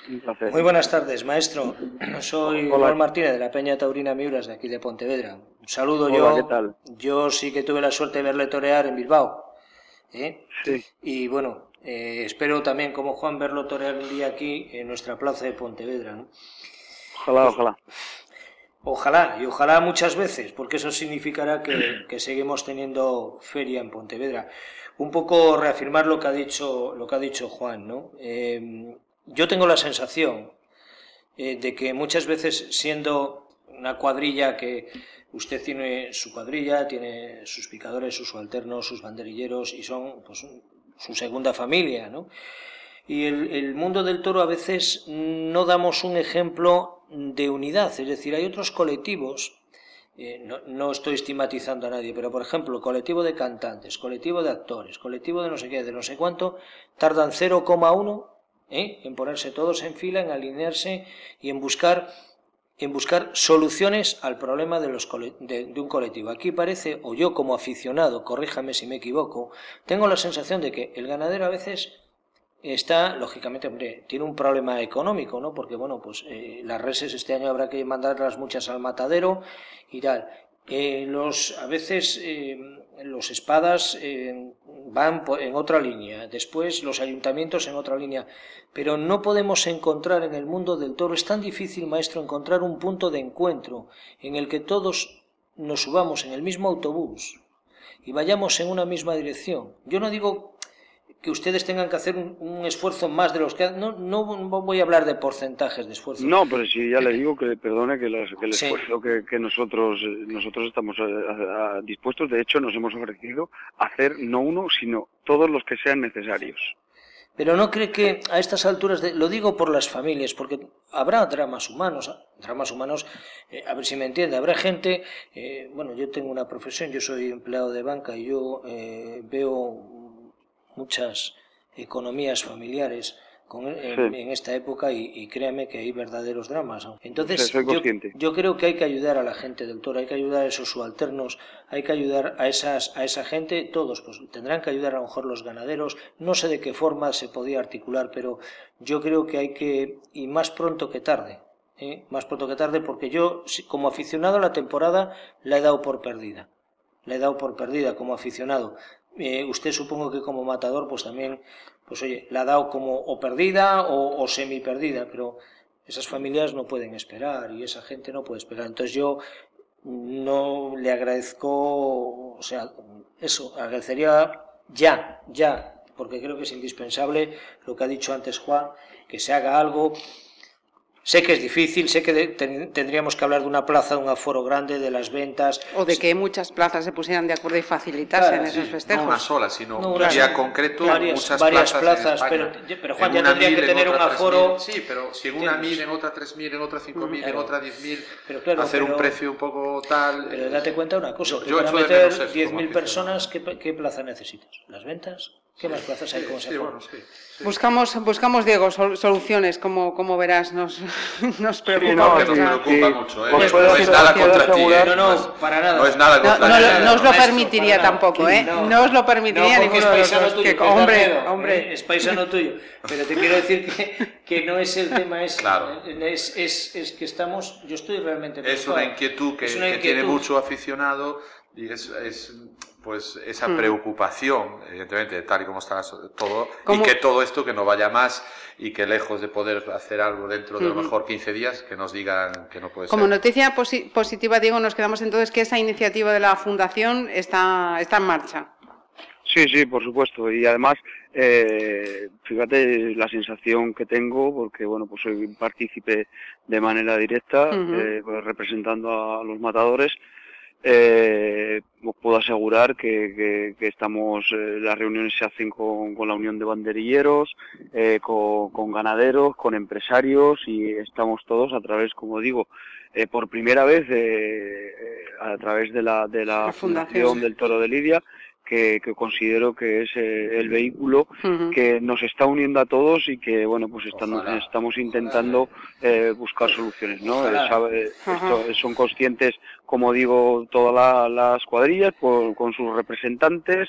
Un placer. muy buenas tardes maestro. Soy Juan Martínez de la Peña Taurina Miuras de aquí de Pontevedra. Un saludo Hola, yo. ¿qué tal? yo sí que tuve la suerte de verle torear en Bilbao. ¿eh? Sí. Y bueno, eh, espero también, como Juan, verlo torear un día aquí en nuestra plaza de Pontevedra. ¿no? Ojalá, pues, ojalá. Ojalá, y ojalá muchas veces, porque eso significará que, que, seguimos teniendo feria en Pontevedra. Un poco reafirmar lo que ha dicho, lo que ha dicho Juan, ¿no? Eh, yo tengo la sensación eh, de que muchas veces siendo una cuadrilla que usted tiene su cuadrilla, tiene sus picadores, sus subalternos, sus banderilleros y son pues, su segunda familia, ¿no? y el, el mundo del toro a veces no damos un ejemplo de unidad, es decir, hay otros colectivos eh, no, no, estoy estigmatizando a nadie, pero por ejemplo, colectivo de cantantes, colectivo de actores, colectivo de no sé qué, de no sé cuánto, tardan 0,1 ¿eh? en ponerse todos en fila, en alinearse y en buscar en buscar soluciones al problema de, los, de, de, un colectivo. Aquí parece, o yo como aficionado, corríjame si me equivoco, tengo la sensación de que el ganadero a veces está, lógicamente, hombre, tiene un problema económico, ¿no? Porque, bueno, pues eh, las reses este año habrá que mandarlas muchas al matadero y tal. Eh, los, a veces eh, los espadas van en otra línea, después los ayuntamientos en otra línea, pero no podemos encontrar en el mundo del toro, es tan difícil, maestro, encontrar un punto de encuentro en el que todos nos subamos en el mismo autobús y vayamos en una misma dirección. Yo no digo que ustedes tengan que hacer un, un, esfuerzo más de los que no, no voy a hablar de porcentajes de esfuerzo. No, pero sí ya le digo que perdone que, que el sí. esfuerzo que, que, nosotros nosotros estamos a, a, a dispuestos, de hecho nos hemos ofrecido hacer no uno, sino todos los que sean necesarios. Pero no cree que a estas alturas, de, lo digo por las familias, porque habrá dramas humanos, dramas humanos, eh, a ver si me entiende, habrá gente, eh, bueno, yo tengo una profesión, yo soy empleado de banca y yo eh, veo muchas economías familiares con, en, sí. en, esta época y, y, créame que hay verdaderos dramas. Entonces, sí, yo, yo, creo que hay que ayudar a la gente del toro, hay que ayudar a esos subalternos, hay que ayudar a, esas, a esa gente, todos, pues tendrán que ayudar a lo mejor los ganaderos, no sé de qué forma se podía articular, pero yo creo que hay que, y más pronto que tarde, ¿eh? más pronto que tarde, porque yo, como aficionado a la temporada, la he dado por perdida. La he dado por perdida como aficionado eh, usted supongo que como matador pues también, pues oye, la ha dado como o perdida o, o semi perdida, pero esas familias no pueden esperar y esa gente no puede esperar. Entonces yo no le agradezco, o sea, eso, agradecería ya, ya, porque creo que es indispensable lo que ha dicho antes Juan, que se haga algo Sé que es difícil, sé que de, ten, tendríamos que hablar de una plaza, de un aforo grande, de las ventas. O de que muchas plazas se pusieran de acuerdo y facilitasen claro, esos festejos. No una sola, sino no, un día concreto, varias, muchas varias plazas. plazas pero, pero, Juan, ya tendría que tener un aforo. 3, sí, pero si en una mil, en otra tres mil, en otra cinco mil, en otra diez mil, claro, hacer pero, un precio un poco tal. Pero date cuenta una cosa: yo, yo para meter diez mil personas, ¿qué, ¿qué plaza necesitas? ¿Las ventas? ¿Qué más plazas hay? ¿Cómo se sí, bueno, sí, sí. Buscamos, buscamos, Diego, sol, soluciones, como, como verás, nos, nos preocupa. no, nos preocupa mucho. ¿eh? No, no es nada contra ti. ¿eh? No, no, para nada. No es nada contra ti. No, no, os lo permitiría tampoco, ¿eh? No, os lo permitiría ninguno es paisano de los tuyo, que, hombre, hombre. Es paisano tuyo. Pero te quiero decir que, que no es el tema ese. Claro. Es, es, es que estamos, yo estoy realmente Es una inquietud que, una inquietud. que tiene mucho aficionado y es, es pues esa preocupación, evidentemente, tal y como está todo, ¿Cómo? y que todo esto que no vaya más y que lejos de poder hacer algo dentro de a lo mejor 15 días, que nos digan que no puede como ser. Como noticia posi positiva, Diego, nos quedamos entonces que esa iniciativa de la Fundación está, está en marcha. Sí, sí, por supuesto. Y además, eh, fíjate la sensación que tengo, porque bueno, pues soy partícipe de manera directa, uh -huh. eh, pues representando a los matadores, eh, os puedo asegurar que, que, que estamos, eh, las reuniones se hacen con, con, la Unión de Banderilleros, eh, con, con, ganaderos, con empresarios y estamos todos a través, como digo, eh, por primera vez eh, a través de la, de la, la Fundación, Fundación del Toro de Lidia, que, que, considero que es eh, el vehículo uh -huh. que nos está uniendo a todos y que bueno pues estamos, estamos intentando eh, buscar soluciones no eh, sabe, esto, son conscientes como digo todas la, las cuadrillas por, con sus representantes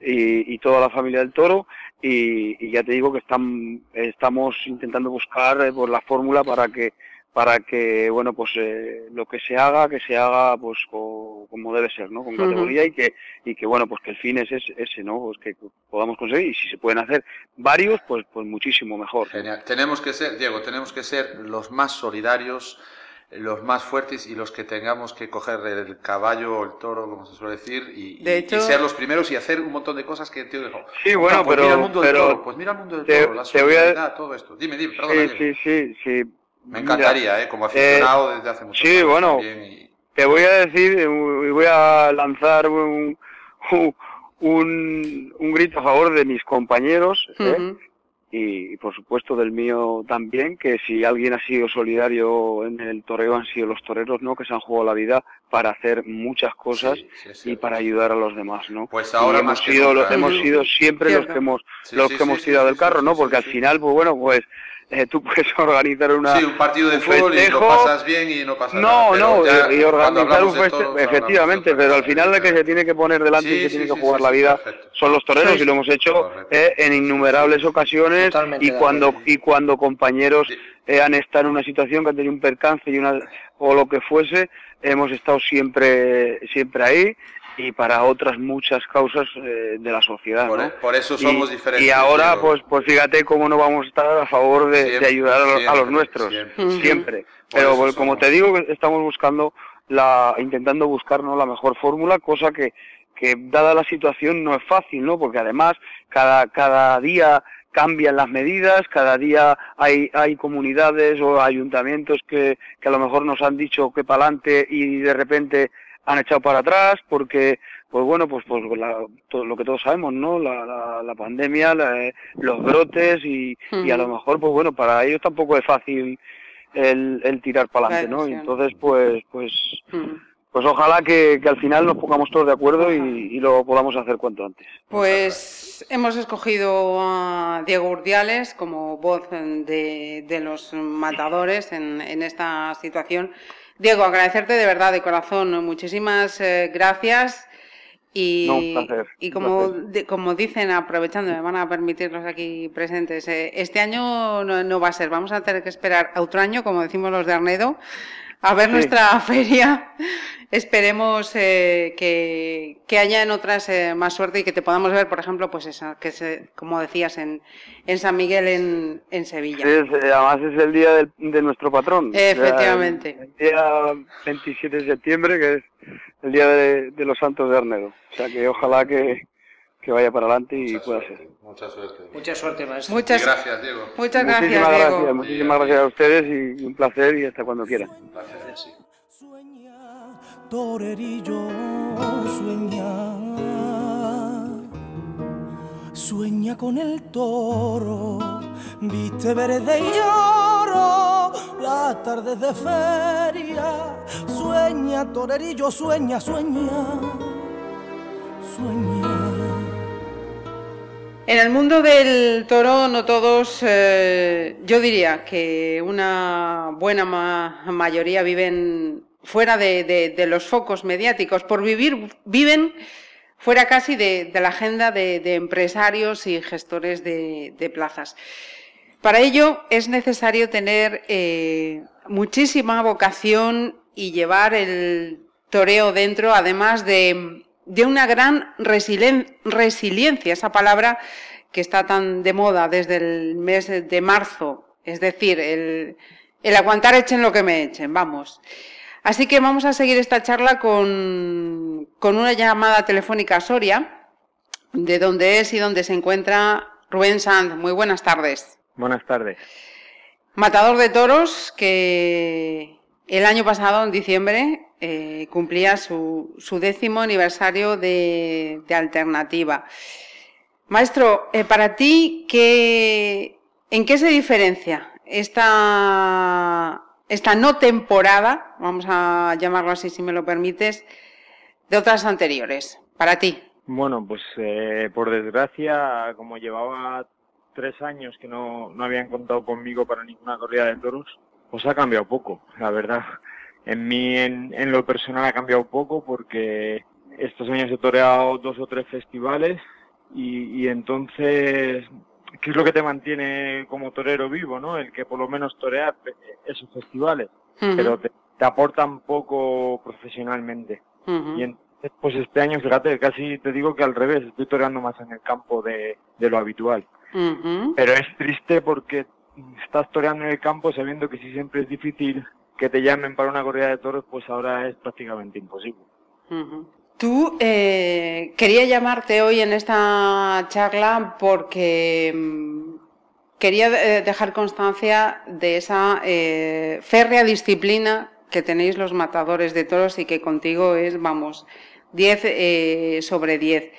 y, y, toda la familia del toro y, y ya te digo que están, estamos intentando buscar eh, pues, la fórmula para que para que bueno pues eh, lo que se haga que se haga pues co, como debe ser no con categoría uh -huh. y que y que bueno pues que el fin es ese, ese no pues que podamos conseguir y si se pueden hacer varios pues pues muchísimo mejor Genial. tenemos que ser Diego tenemos que ser los más solidarios los más fuertes y los que tengamos que coger el caballo o el toro, como se suele decir, y, de hecho, y, ser los primeros y hacer un montón de cosas que el tío dijo. Sí, bueno, no, pues pero, mira el mundo pero del toro, pues mira el mundo del te, toro, la solidaridad, a... todo esto. Dime, dime, perdón. Sí, sí, sí, sí, me encantaría, Mira, ¿eh? como aficionado eh, desde hace mucho sí, años. bueno, y... te voy a decir y voy a lanzar un, un, un, grito a favor de mis compañeros. Uh -huh. ¿eh? y, por supuesto del mío también, que si alguien ha sido solidario en el toreo han sido los toreros, ¿no? Que se han jugado la vida para hacer muchas cosas y para ayudar a los demás, ¿no? Pues ahora hemos sido, hemos sido siempre los que hemos los que hemos tirado del carro, ¿no? Porque al final, pues bueno, pues eh, tú puedes organizar una, sí, un partido de fútbol y lo pasas bien y no pasa no, nada. No, no, y organizar un festejo, efectivamente, pero al final el que se tiene que poner delante y que tiene que jugar la vida son los toreros y lo hemos hecho eh, en innumerables ocasiones y cuando y cuando compañeros eh, han estado en una situación que han tenido un percance y una o lo que fuese, hemos estado siempre siempre ahí y para otras muchas causas eh, de la sociedad. Por, ¿no? por eso somos y, diferentes. Y ahora, pues, pues fíjate cómo no vamos a estar a favor de, Siempre, de ayudar a los, a los nuestros, siempre. Pero pues, como te digo, estamos buscando la, intentando buscarnos la mejor fórmula, cosa que, que dada la situación no es fácil, ¿no? Porque además cada, cada día cambian las medidas, cada día hay, hay comunidades o ayuntamientos que, que a lo mejor nos han dicho que para adelante y de repente han echado para atrás porque pues bueno pues pues la- todo lo que todos sabemos no la, la, la pandemia la- eh, los brotes y, y a lo mejor pues bueno para ellos tampoco es fácil el, el tirar para adelante Claro, no y entonces pues pues Mm. pues ojalá que, que al final nos pongamos todos de acuerdo y, y lo podamos hacer cuanto antes. Pues hemos escogido a Diego Urdiales como voz de, de los matadores en, en esta situación. Diego, agradecerte de verdad, de corazón, muchísimas eh, gracias. Y, No, placer, y como, de- como dicen, aprovechando, me van a permitir los aquí presentes, eh, este año no, no va a ser, vamos a tener que esperar a otro año, como decimos los de Arnedo, a ver Sí. nuestra feria. Esperemos eh, que, que haya en otras eh, más suerte y que te podamos ver, por ejemplo, pues esa, que se, como decías, en, en San Miguel, en, en Sevilla. Es, eh, además es el día del- de nuestro patrón. Efectivamente. O sea, el día 27 de septiembre, que es el día de, de los santos de Arnedo. O sea que ojalá que, que vaya para adelante y pueda ser. Mucha suerte. Mucha suerte, maestro. Muchas, Y gracias, Diego. muchas gracias, muchísimas Diego. gracias, muchísimas gracias a ustedes y un placer y hasta cuando quieran. Un placer, sí. Sueña, torerillo, sueña. Sueña con el toro, viste verde y lloro, las tardes de feria. Sueña, torerillo, sueña, sueña, sueña. En el mundo del toro, no todos, eh, yo diría que una buena ma- mayoría viven fuera de, los focos mediáticos. Por vivir, viven fuera casi de, la agenda de, empresarios y gestores de, de plazas. Para ello es necesario tener eh, muchísima vocación y llevar el toreo dentro, además de, de una gran resilien- resiliencia, esa palabra que está tan de moda desde el mes de marzo, es decir, el, el aguantar echen lo que me echen, vamos. Así que vamos a seguir esta charla con, con una llamada telefónica a Soria, de donde es y donde se encuentra Rubén Sanz. Muy buenas tardes. Buenas tardes. Matador de toros que el año pasado, en diciembre, eh, cumplía su, su décimo aniversario de, alternativa. Maestro, eh, para ti, ¿qué, ¿en qué se diferencia esta, esta no temporada, vamos a llamarlo así si me lo permites, de otras anteriores? Para ti. Bueno, pues eh, por desgracia, como llevaba tres años que no, no habían contado conmigo para ninguna corrida de toros, pues ha cambiado poco, la verdad. En mí, en, en lo personal, ha cambiado poco porque estos años he toreado dos o tres festivales y, y entonces, ¿qué es lo que te mantiene como torero vivo, no? El que por lo menos torear esos festivales, pero te, te aportan poco profesionalmente. Y entonces, pues este año, fíjate, casi te digo que al revés, estoy toreando más en el campo de, de lo habitual. Pero es triste porque estás toreando en el campo sabiendo que si siempre es difícil que te llamen para una corrida de toros, pues ahora es prácticamente imposible. Tú eh, quería llamarte hoy en esta charla porque mm, quería eh, dejar constancia de esa eh, férrea disciplina que tenéis los matadores de toros y que contigo es, vamos, 10 eh, sobre 10.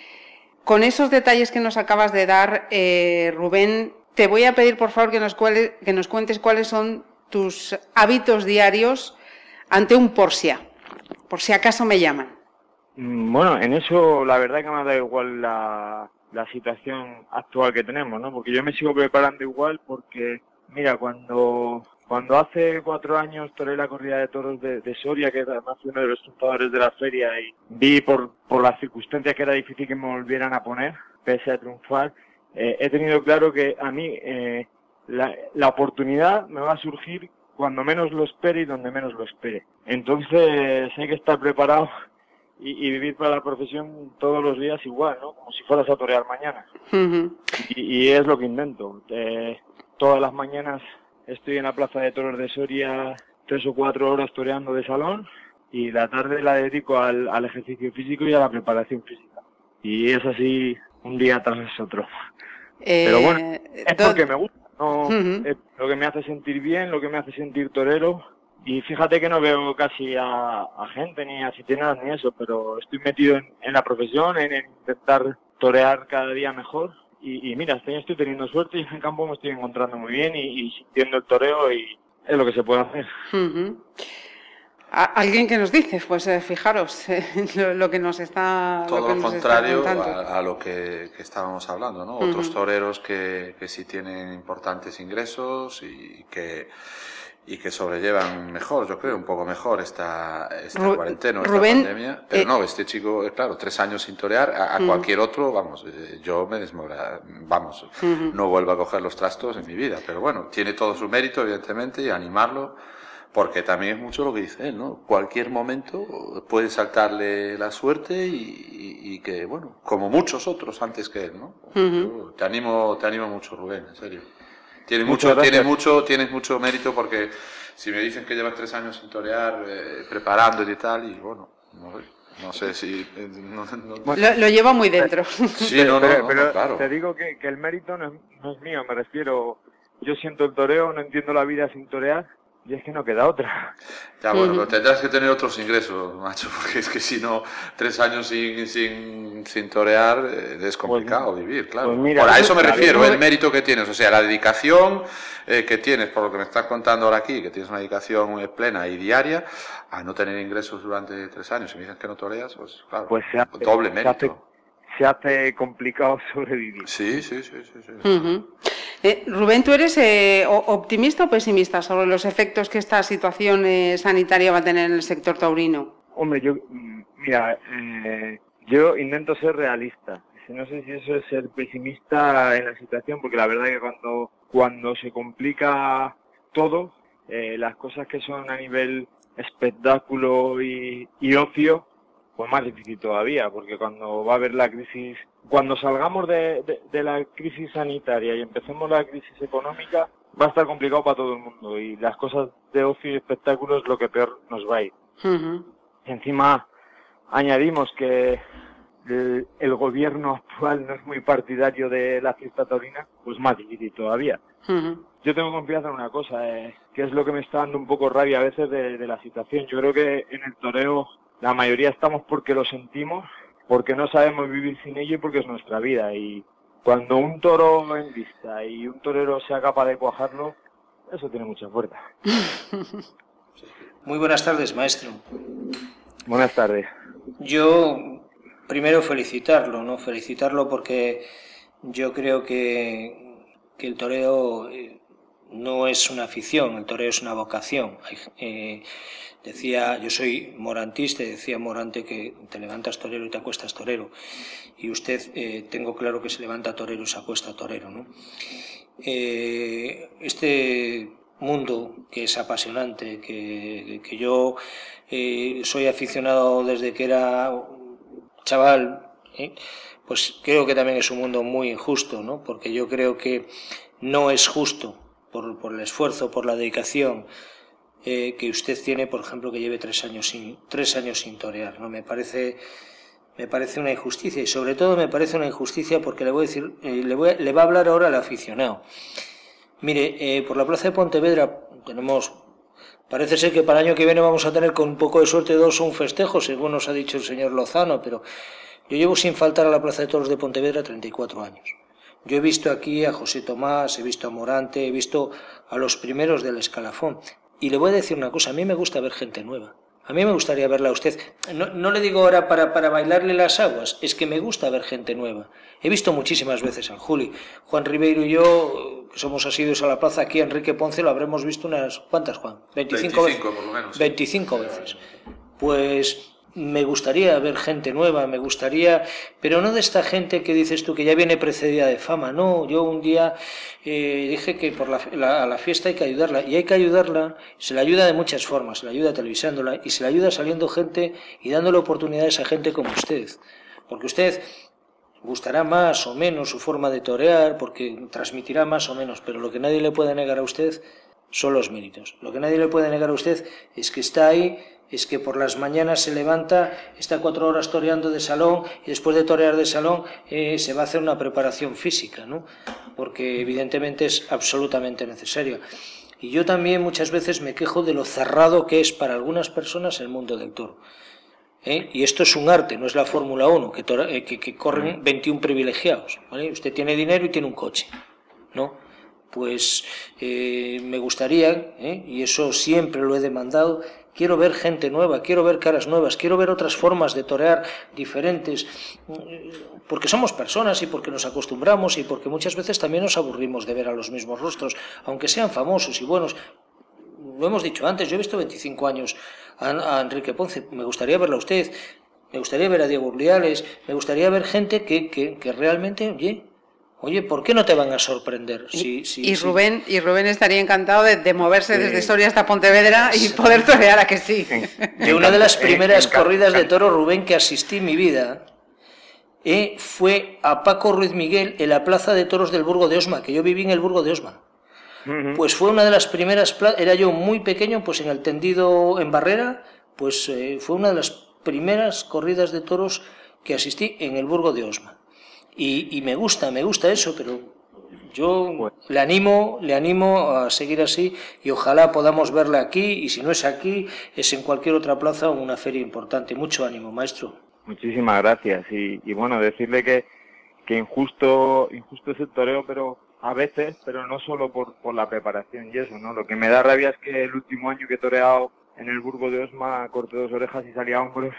Con esos detalles que nos acabas de dar, Rubén, te voy a pedir, por favor, que nos, que nos cuentes cuáles son tus hábitos diarios ante un Porsia, por si acaso me llaman. Mm, bueno, en eso la verdad que me da igual la, la situación actual que tenemos, ¿no? Porque yo me sigo preparando igual porque, mira, cuando cuando hace cuatro años toré la corrida de toros de, Soria, que además fui uno de los triunfadores de la feria, y vi por, por las circunstancias que era difícil que me volvieran a poner, pese a triunfar, eh, he tenido claro que a mí eh, la, la, oportunidad me va a surgir cuando menos lo espere y donde menos lo espere. Entonces hay que estar preparado y, y vivir para la profesión todos los días igual, ¿no? Como si fueras a torear mañana. y, y, es lo que intento. Eh, todas las mañanas estoy en la plaza de toros de Soria tres o cuatro horas toreando de salón y la tarde la dedico al, al ejercicio físico y a la preparación física. Y es así un día tras otro. Pero bueno, eh, es porque me gusta, no, es lo que me hace sentir bien, lo que me hace sentir torero. Y fíjate que no veo casi a, gente ni a nada ni eso, pero estoy metido en, la profesión, en, intentar torear cada día mejor. Y, mira, este año estoy teniendo suerte y en el campo me estoy encontrando muy bien y, sintiendo el toreo y es lo que se puede hacer. Alguien que nos dice, pues eh, fijaros eh, lo, que nos está. Todo lo, contrario a, lo que, estábamos hablando, ¿no? Otros toreros que, que sí tienen importantes ingresos y que y que sobrellevan mejor, yo creo, un poco mejor esta, esta cuarentena, esta pandemia. Pero eh, no, este chico, claro, tres años sin torear, a, cualquier otro, vamos, yo me desmora, vamos, no vuelvo a coger los trastos en mi vida. Pero bueno, tiene todo su mérito, evidentemente, y animarlo porque también es mucho lo que dice él, ¿no? Cualquier momento puede saltarle la suerte y, que, bueno, como muchos otros antes que él, ¿no? te animo, te animo mucho, Rubén, en serio. Tiene mucho, tiene mucho, tienes mucho mérito porque si me dicen que llevas tres años sin torear, eh, preparando y tal, y bueno, no, sé si... Eh, lo, lleva muy dentro. Sí, no, no, pero, claro. te digo que, que el mérito no es mío, me refiero... Yo siento el toreo, no entiendo la vida sin torear y es que no queda otra. Ya, bueno, pero tendrás que tener otros ingresos, macho, porque es que si no, tres años sin, sin, sin torear eh, es complicado pues vivir, claro. Pues por a eso me refiero, el mérito que tienes, o sea, la dedicación eh, que tienes, por lo que me estás contando ahora aquí, que tienes una dedicación eh, plena y diaria, a no tener ingresos durante tres años. Si me dices que no toreas, pues claro, pues doble mérito. Se hace, complicado sobrevivir. Sí, sí, sí, sí. sí. Eh, Rubén, ¿tú eres eh, optimista o pesimista sobre los efectos que esta situación eh, sanitaria va a tener en el sector taurino? Hombre, yo, mm, mira, yo intento ser realista. No sé si eso es ser pesimista en la situación, porque la verdad es que cuando, cuando se complica todo, las cosas que son a nivel espectáculo y, y ocio, pues más difícil todavía, porque cuando va a haber la crisis cuando salgamos de, la crisis sanitaria y empecemos la crisis económica, va a estar complicado para todo el mundo y las cosas de ocio y espectáculos lo que peor nos va a ir. Encima añadimos que el, gobierno actual no es muy partidario de la fiesta taurina, pues más difícil todavía. Yo tengo confianza en una cosa, eh, que es lo que me está dando un poco rabia a veces de, de la situación. Yo creo que en el toreo la mayoría estamos porque lo sentimos porque no sabemos vivir sin ello y porque es nuestra vida. Y cuando un toro en vista y un torero sea capaz de cuajarlo, eso tiene mucha fuerza. Muy buenas tardes, maestro. Buenas tardes. Yo primero felicitarlo, ¿no? Felicitarlo porque yo creo que, que el toreo eh, no es una afición, el toreo es una vocación. Eh, Decía, yo soy morantista, decía Morante que te levantas torero y te acuestas torero. Y usted, eh, tengo claro que se levanta torero y se acuesta torero. ¿no? Eh, este mundo que es apasionante, que, que yo eh, soy aficionado desde que era chaval, pues creo que también es un mundo muy injusto, ¿no? porque yo creo que no es justo por, por el esfuerzo, por la dedicación, eh, que usted tiene, por ejemplo, que lleve tres años sin, tres años sin torear. ¿no? Me parece me parece una injusticia y sobre todo me parece una injusticia porque le voy a decir, eh, le, voy le va a hablar ahora al aficionado. Mire, eh, por la plaza de Pontevedra tenemos, parece ser que para el año que viene vamos a tener con un poco de suerte dos un festejo, según nos ha dicho el señor Lozano, pero yo llevo sin faltar a la plaza de toros de Pontevedra 34 años. Yo he visto aquí a José Tomás, he visto a Morante, he visto a los primeros del escalafón. Y le voy a decir una cosa, a mí me gusta ver gente nueva. A mí me gustaría verla a usted. No, le digo ahora para, para, bailarle las aguas, es que me gusta ver gente nueva. He visto muchísimas veces al Juli. Juan Ribeiro y yo, que somos asiduos a la plaza aquí, Enrique Ponce, lo habremos visto unas... ¿Cuántas, Juan? 25, 25 veces. por lo menos. 25 veces. Pues me gustaría ver gente nueva, me gustaría, pero no de esta gente que dices tú que ya viene precedida de fama, no, yo un día eh, dije que por la, a la fiesta hay que ayudarla y hay que ayudarla, se la ayuda de muchas formas, se la ayuda televisándola y se la ayuda saliendo gente y dándole oportunidades a gente como usted, porque usted gustará más o menos su forma de torear, porque transmitirá más o menos, pero lo que nadie le puede negar a usted son los méritos. Lo que nadie le puede negar a usted es que está ahí es que por las mañanas se levanta, está cuatro horas toreando de salón y después de torear de salón eh, se va a hacer una preparación física, ¿no? porque evidentemente es absolutamente necesario. Y yo también muchas veces me quejo de lo cerrado que es para algunas personas el mundo del toro. ¿eh? Y esto es un arte, no es la Fórmula 1, eh, que, que, corren 21 privilegiados. Usted tiene dinero y tiene un coche. ¿no? Pues me gustaría, y eso siempre lo he demandado, quiero ver gente nueva, quiero ver caras nuevas, quiero ver otras formas de torear diferentes, porque somos personas y porque nos acostumbramos y porque muchas veces también nos aburrimos de ver a los mismos rostros, aunque sean famosos y buenos. Lo hemos dicho antes, yo he visto 25 años a, Enrique Ponce, me gustaría verlo a usted, me gustaría ver a Diego Urliales, me gustaría ver gente que, que, que realmente, oye, Oye, ¿por qué no te van a sorprender? y, Rubén, y Rubén estaría encantado de, moverse desde Soria hasta Pontevedra y poder torear a que sí. De una de las primeras corridas de toro, Rubén, que asistí en mi vida, eh, fue a Paco Ruiz Miguel en la plaza de toros del Burgo de Osma, que yo viví en el Burgo de Osma. Pues fue una de las primeras, era yo muy pequeño, pues en el tendido en Barrera, pues eh, fue una de las primeras corridas de toros que asistí en el Burgo de Osma. Y, me gusta, me gusta eso, pero yo le animo, le animo a seguir así y ojalá podamos verla aquí y si no es aquí, es en cualquier otra plaza o una feria importante. Mucho ánimo, maestro. Muchísimas gracias y, bueno, decirle que, que injusto, injusto es el toreo, pero a veces, pero no solo por, por la preparación y eso, ¿no? Lo que me da rabia es que el último año que he toreado en el Burgo de Osma corté dos orejas y salía a hombros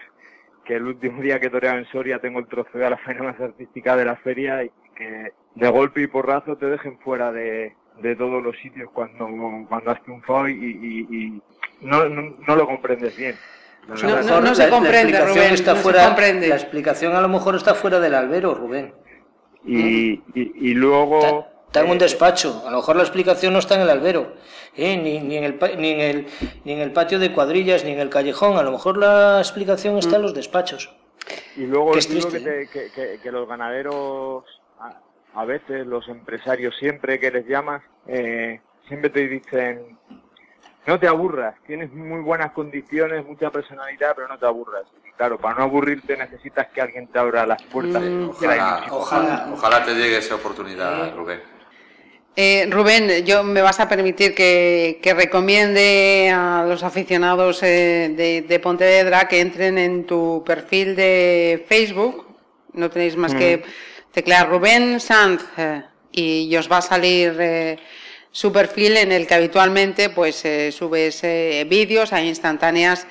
que el último día que toreaba en Soria tengo el trofeo a la feria más artística de la feria y que de golpe y porrazo te dejen fuera de, de todos los sitios cuando, cuando has triunfado y, y, no, no, lo comprendes bien. No, se comprende, Rubén, está fuera, La explicación a lo mejor está fuera del albero, Rubén. Y, y, luego... Está en un despacho. A lo mejor la explicación no está en el albero, ¿eh? ni, ni, en el, ni, en el, ni en el patio de cuadrillas, ni en el callejón. A lo mejor la explicación está en los despachos. Y luego es digo ¿eh? que, que, los ganaderos, a, veces, los empresarios, siempre que les llamas, eh, siempre te dicen, no te aburras, tienes muy buenas condiciones, mucha personalidad, pero no te aburras. Claro, para no aburrirte necesitas que alguien te abra las puertas. Mm. ojalá, ojalá, ojalá, te llegue esa oportunidad, Rubén. Eh, Rubén, yo me vas a permitir que, recomiende a los aficionados eh, de, Pontevedra que entren en tu perfil de Facebook. No tenéis más que mm. teclear Rubén Sanz eh, y os va a salir su perfil en el que habitualmente pues subes vídeos a instantáneas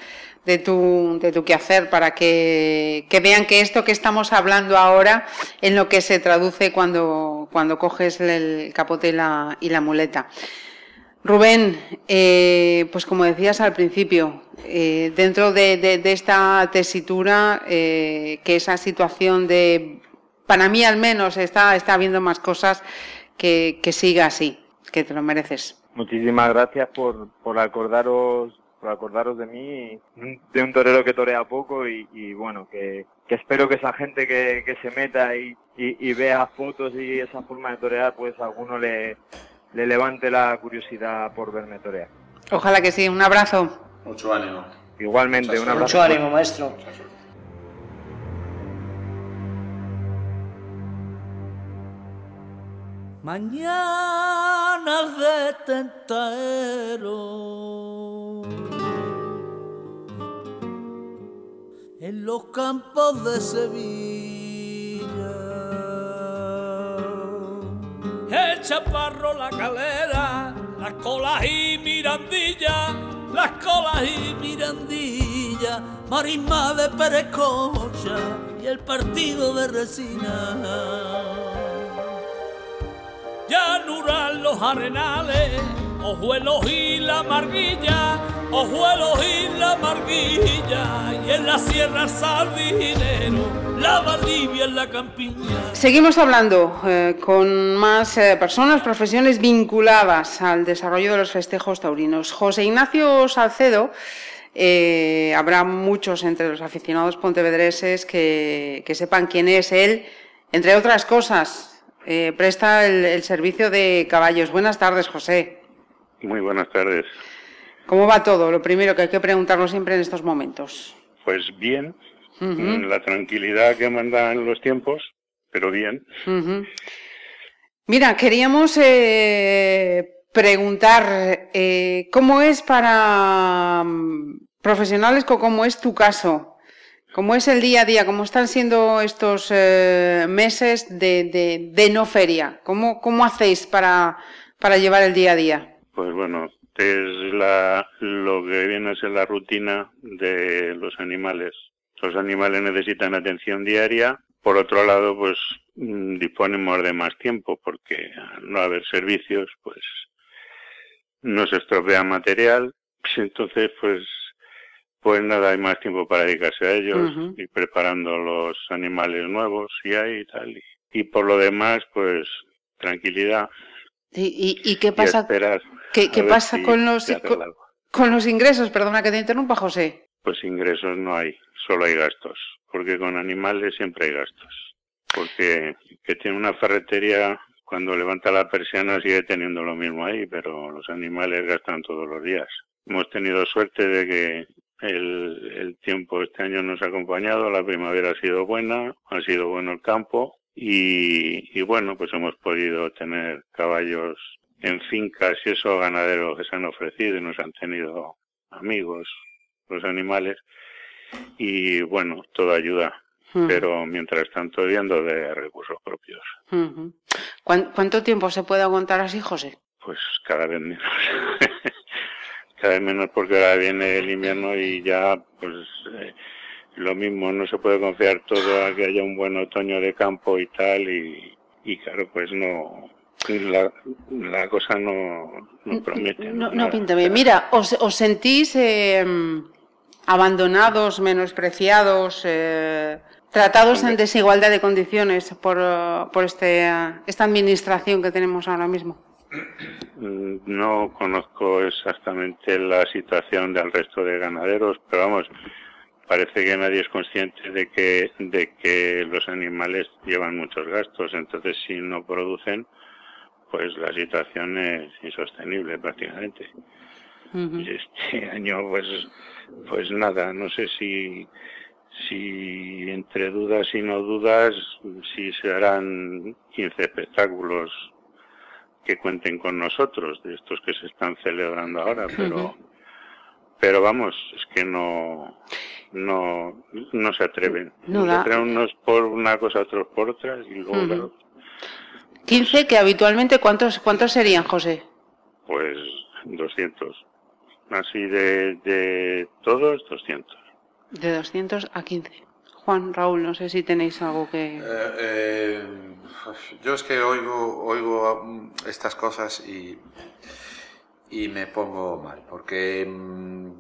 de tu, de tu quehacer para que, vean que esto que estamos hablando ahora en lo que se traduce cuando, cuando coges el capote y la, y la muleta. Rubén, eh, pues como decías al principio, eh, dentro de, esta tesitura, eh, que esa situación de, para mí al menos, está, está habiendo más cosas que, que siga así, que te lo mereces. Muchísimas gracias por, por acordaros por acordaros de mí, de un torero que torea poco y, bueno, que, espero que esa gente que, se meta y, vea fotos y esa forma de torear, pues a alguno le, le levante la curiosidad por verme torear. Ojalá que sí, un abrazo. Mucho ánimo. Igualmente, un abrazo. Mucho ánimo, maestro. Mañana de tentadero en los campos de Sevilla. el chaparro, la calera, las colas y mirandilla, las colas y mirandilla, marisma de perecocha y el partido de resina. Llanura los arenales, ojuelos y la marguilla, ojuelos y la marguilla, y en la sierra sardinero la en la campiña. Seguimos hablando eh, con más eh, personas, profesiones vinculadas al desarrollo de los festejos taurinos. José Ignacio Salcedo, eh, habrá muchos entre los aficionados pontevedreses que, que, sepan quién es él, entre otras cosas. Presta el, el servicio de caballos. Buenas tardes, José. Muy buenas tardes. ¿Cómo va todo? Lo primero que hay que preguntarlo siempre en estos momentos. Pues bien, la tranquilidad que mandan los tiempos, pero bien. Mira, queríamos eh, preguntar eh, cómo es para mm, profesionales, cómo es tu caso, cómo es el día a día, cómo están siendo estos eh, meses de, no feria, cómo, hacéis para, para llevar el día a día. Pues bueno, es lo que viene a ser la rutina de los animales los animales necesitan atención diaria. Por otro lado, pues mm, disponemos de más tiempo porque al no haber servicios, pues no se estropea material. Entonces, pues, pues nada, hay más tiempo para dedicarse a ellos y preparando los animales nuevos y hay y tal. Y, por lo demás, pues tranquilidad. ¿Y, y, qué pasa? ¿Qué, pasa con los con los ingresos? Perdona que te interrumpa, José. Pues ingresos no hay solo hay gastos, porque con animales siempre hay gastos. Porque que tiene una ferretería, cuando levanta la persiana sigue teniendo lo mismo ahí, pero los animales gastan todos los días. Hemos tenido suerte de que el, el tiempo este año nos ha acompañado, la primavera ha sido buena, ha sido bueno el campo y, y bueno, pues hemos podido tener caballos en fincas y eso ganaderos que se han ofrecido y nos han tenido amigos los animales y bueno, todo ayuda. Pero mientras tanto viendo de recursos propios. ¿Cuánto tiempo se puede aguantar así, José? Pues cada vez menos. cada vez menos porque ahora viene el invierno y ya pues eh, lo mismo, no se puede confiar todo a que haya un buen otoño de campo y tal y, y claro, pues no, la, la cosa no, no promete. No, no, pinta bien. Mira, ¿os, os sentís eh, abandonados, menospreciados, eh, tratados en desigualdad de condiciones por, por este, esta administración que tenemos ahora mismo? Mm, no conozco exactamente la situación del resto de ganaderos, pero vamos, parece que nadie es consciente de que, de que los animales llevan muchos gastos, entonces si no producen, pues la situación es insostenible prácticamente. Este año, pues, pues nada, no sé si, si entre dudas y no dudas, si se harán 15 espectáculos que cuenten con nosotros, de estos que se están celebrando ahora, pero, pero vamos, es que no, no, no se atreven. No se atreven unos por una cosa, otros por otra, y luego, 15 que habitualmente, ¿cuántos, cuántos serían, José? Pues 200 así de, de todos, 200. De 200 a 15. Juan, Raúl, no sé si tenéis algo que... Eh, eh, yo es que oigo, oigo mm, estas cosas y, y me pongo mal, porque mm,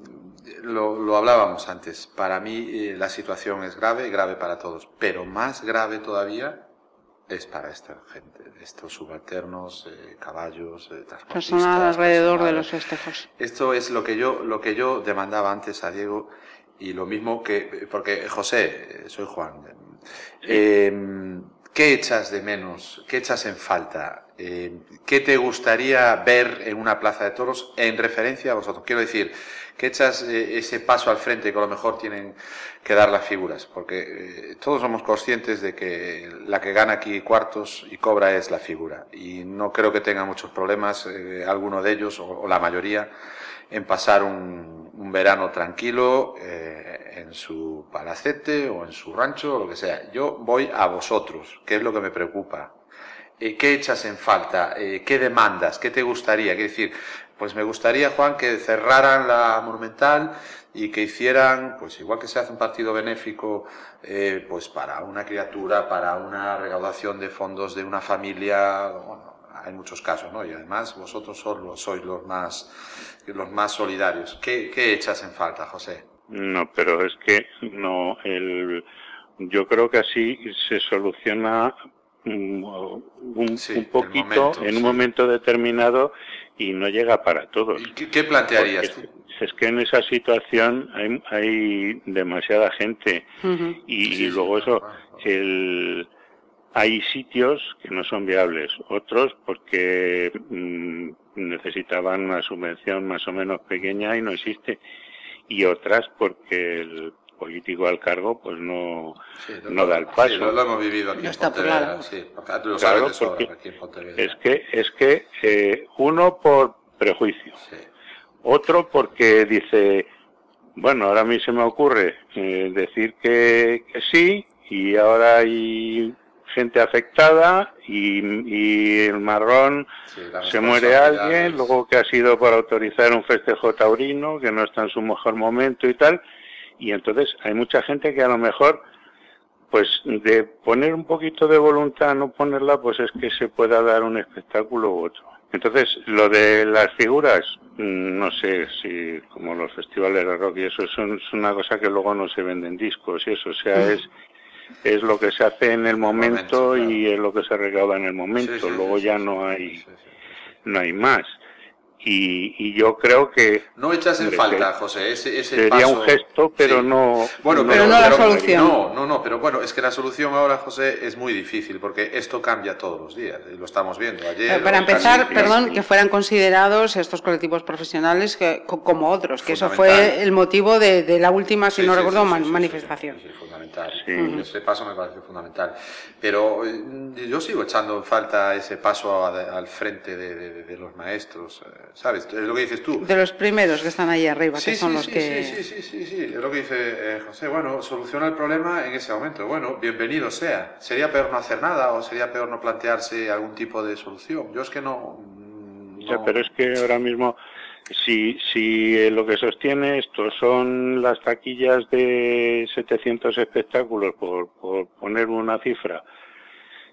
lo, lo, hablábamos antes. Para mí eh, la situación es grave, grave para todos, pero más grave todavía es para esta gente, estos subalternos, eh, caballos, eh, Personal alrededor de los festejos. Esto es lo que yo, lo que yo demandaba antes a Diego y lo mismo que, porque José, eh, soy Juan, em, ¿qué echas de menos? ¿Qué echas en falta? Em, ¿Qué te gustaría ver en una plaza de toros en referencia a vosotros? Quiero decir, que echas eh, ese paso al frente que a lo mejor tienen que dar las figuras, porque eh, todos somos conscientes de que la que gana aquí cuartos y cobra es la figura, y no creo que tenga muchos problemas, eh, alguno de ellos, o, la mayoría, en pasar un, un verano tranquilo en su palacete o en su rancho o lo que sea. Yo voy a vosotros, que es lo que me preocupa. eh, ¿qué echas en falta? Eh, ¿Qué demandas? ¿Qué te gustaría? Quiero decir, pues me gustaría, Juan, que cerraran la Monumental y que hicieran, pues igual que se hace un partido benéfico, eh, pues para una criatura, para una recaudación de fondos de una familia, bueno, hay muchos casos, ¿no? Y además vosotros sois los más, los más solidarios. ¿Qué, qué echas en falta, José? No, pero es que no, el, yo creo que así se soluciona un, un, poquito en un momento determinado y no llega para todos. ¿Qué, plantearías tú? Es que en esa situación hay, hay demasiada gente y, luego eso, el, hay sitios que no son viables, otros porque mm, necesitaban una subvención más o menos pequeña y no existe, y otras porque el político al cargo pues no, no da el paso. Sí, lo, hemos vivido aquí en Pontevedra, sí, lo sabes aquí en Pontevedra. Es que, es que eh, uno por prejuicio, otro porque dice, bueno, ahora a mí se me ocurre eh, decir que, que, sí y ahora hay gente afectada y, y el marrón se muere alguien, luego que ha sido por autorizar un festejo taurino que no está en su mejor momento y tal y entonces hay mucha gente que a lo mejor, pues de poner un poquito de voluntad, no ponerla, pues es que se pueda dar un espectáculo u otro. Entonces, lo de las figuras, mm, no sé si como los festivales de rock y eso es una cosa que luego no se venden discos y eso, o sea, mm. es es lo que se hace en el momento, y es lo que se recauda en el momento, luego ya no hay no hay más. Y, yo creo que... No echas en falta, José, ese, ese Sería un gesto, pero no... Bueno, pero, no la solución. No, no, no, pero bueno, es que la solución ahora, José, es muy difícil, porque esto cambia todos los días, y lo estamos viendo ayer... Para empezar, perdón, que fueran considerados estos colectivos profesionales que, como otros, que eso fue el motivo de, la última, si no recuerdo, manifestación. Sí, fundamental. Ese paso me parece fundamental. Pero eh, yo sigo echando en falta ese paso al frente de, los maestros. ¿Sabes? Es lo que dices tú. De los primeros que están ahí arriba, que son los que... Sí, sí, sí, sí, es lo que dice eh, José. Bueno, soluciona el problema en ese momento. Bueno, bienvenido sea. ¿Sería peor no hacer nada o sería peor no plantearse algún tipo de solución? Yo es que no... no... pero es que ahora mismo... Si, si eh, lo que sostiene esto son las taquillas de 700 espectáculos, por, por poner una cifra,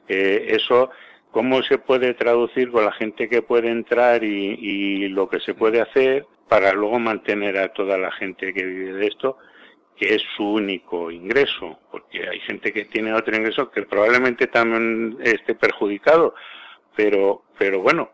eh, eso cómo se puede traducir con la gente que puede entrar y, lo que se puede hacer para luego mantener a toda la gente que vive de esto, que es su único ingreso, porque hay gente que tiene otro ingreso que probablemente también esté perjudicado, pero, pero bueno,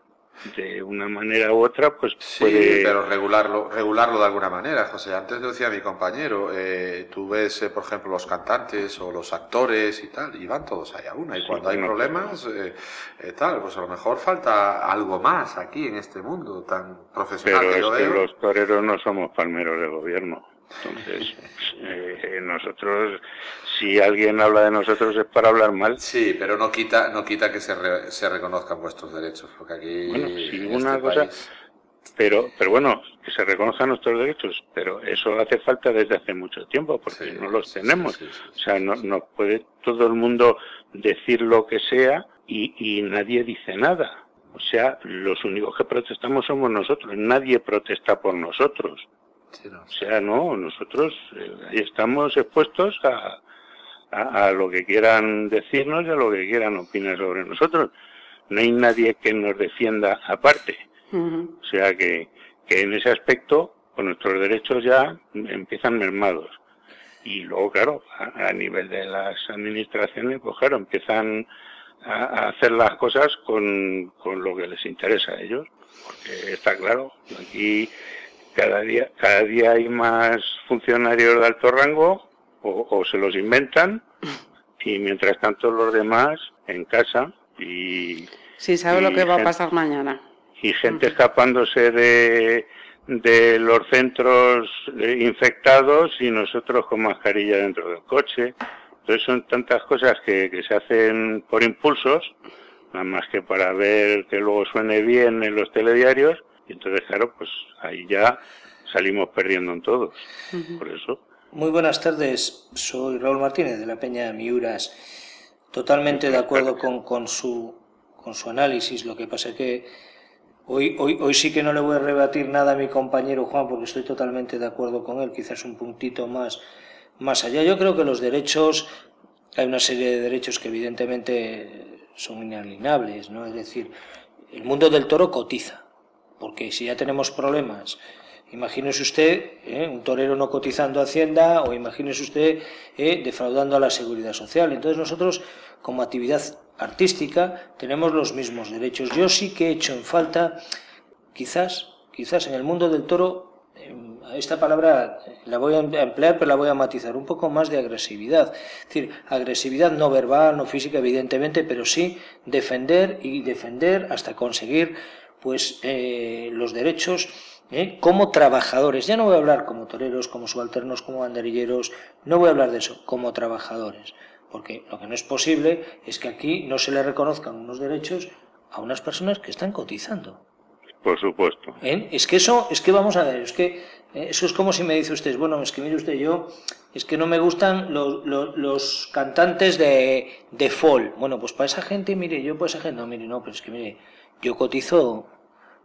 de una manera u otra, pues sí, pero regularlo, regularlo de alguna manera, José. Antes lo decía mi compañero, eh, tú ves, eh, por ejemplo, los cantantes o los actores y tal, y van todos ahí a una. Y cuando hay problemas, eh, eh, tal, pues a lo mejor falta algo más aquí en este mundo tan profesional. Pero es que los toreros no somos palmeros de gobierno. Entonces, eh, nosotros, si alguien habla de nosotros es para hablar mal. Sí, pero no quita, no quita que se, se reconozcan vuestros derechos, porque aquí. Bueno, sí, una este cosa. Pero, pero bueno, que se reconozcan nuestros derechos, pero eso hace falta desde hace mucho tiempo, porque no los tenemos. o sea, no, no puede todo el mundo decir lo que sea y, y nadie dice nada. O sea, los únicos que protestamos somos nosotros, nadie protesta por nosotros. O sea, no, nosotros eh, ahí estamos expuestos a, a, lo que quieran decirnos y a lo que quieran opinar sobre nosotros. No hay nadie que nos defienda aparte. O sea que, que en ese aspecto, con nuestros derechos ya empiezan mermados. Y luego, claro, a, nivel de las administraciones, pues claro, empiezan a, a, hacer las cosas con, con lo que les interesa a ellos. Porque está claro, aquí cada día, cada día hay más funcionarios de alto rango o, se los inventan y mientras tanto los demás en casa y... Sí, sabe lo que va a pasar mañana. Y gente escapándose de, de los centros eh, infectados y nosotros con mascarilla dentro del coche. Entonces son tantas cosas que, que se hacen por impulsos, nada más que para ver que luego suene bien en los telediarios y entonces, claro, pues ahí ya salimos perdiendo en todos. Por eso. Muy buenas tardes, soy Raúl Martínez de la Peña Miuras. Totalmente de acuerdo con, con, su, con su análisis. Lo que pasa es que hoy, hoy, hoy sí que no le voy a rebatir nada a mi compañero Juan, porque estoy totalmente de acuerdo con él, quizás un puntito más, más allá. Yo creo que los derechos, hay una serie de derechos que evidentemente son inalienables, ¿no? Es decir, el mundo del toro cotiza, porque si ya tenemos problemas Imagínese usted ¿eh? un torero no cotizando a Hacienda o imagínese usted ¿eh? defraudando a la seguridad social. Entonces nosotros, como actividad artística, tenemos los mismos derechos. Yo sí que he hecho en falta, quizás, quizás en el mundo del toro, em, esta palabra la voy a emplear, pero la voy a matizar, un poco más de agresividad. Es decir, agresividad no verbal, no física, evidentemente, pero sí defender y defender hasta conseguir pues eh, los derechos ¿eh? como trabajadores. Ya no voy a hablar como toreros, como subalternos, como banderilleros, no voy a hablar de eso, como trabajadores. Porque lo que no es posible es que aquí no se le reconozcan unos derechos a unas personas que están cotizando. Por supuesto. ¿Eh? Es que eso, es que vamos a ver, es que ¿eh? eso es como si me dice usted, bueno, es que mire usted, yo, es que no me gustan los, los, cantantes de, de folk. Bueno, pues para esa gente, mire, yo para esa gente, no, mire, no, pero es que mire, yo cotizo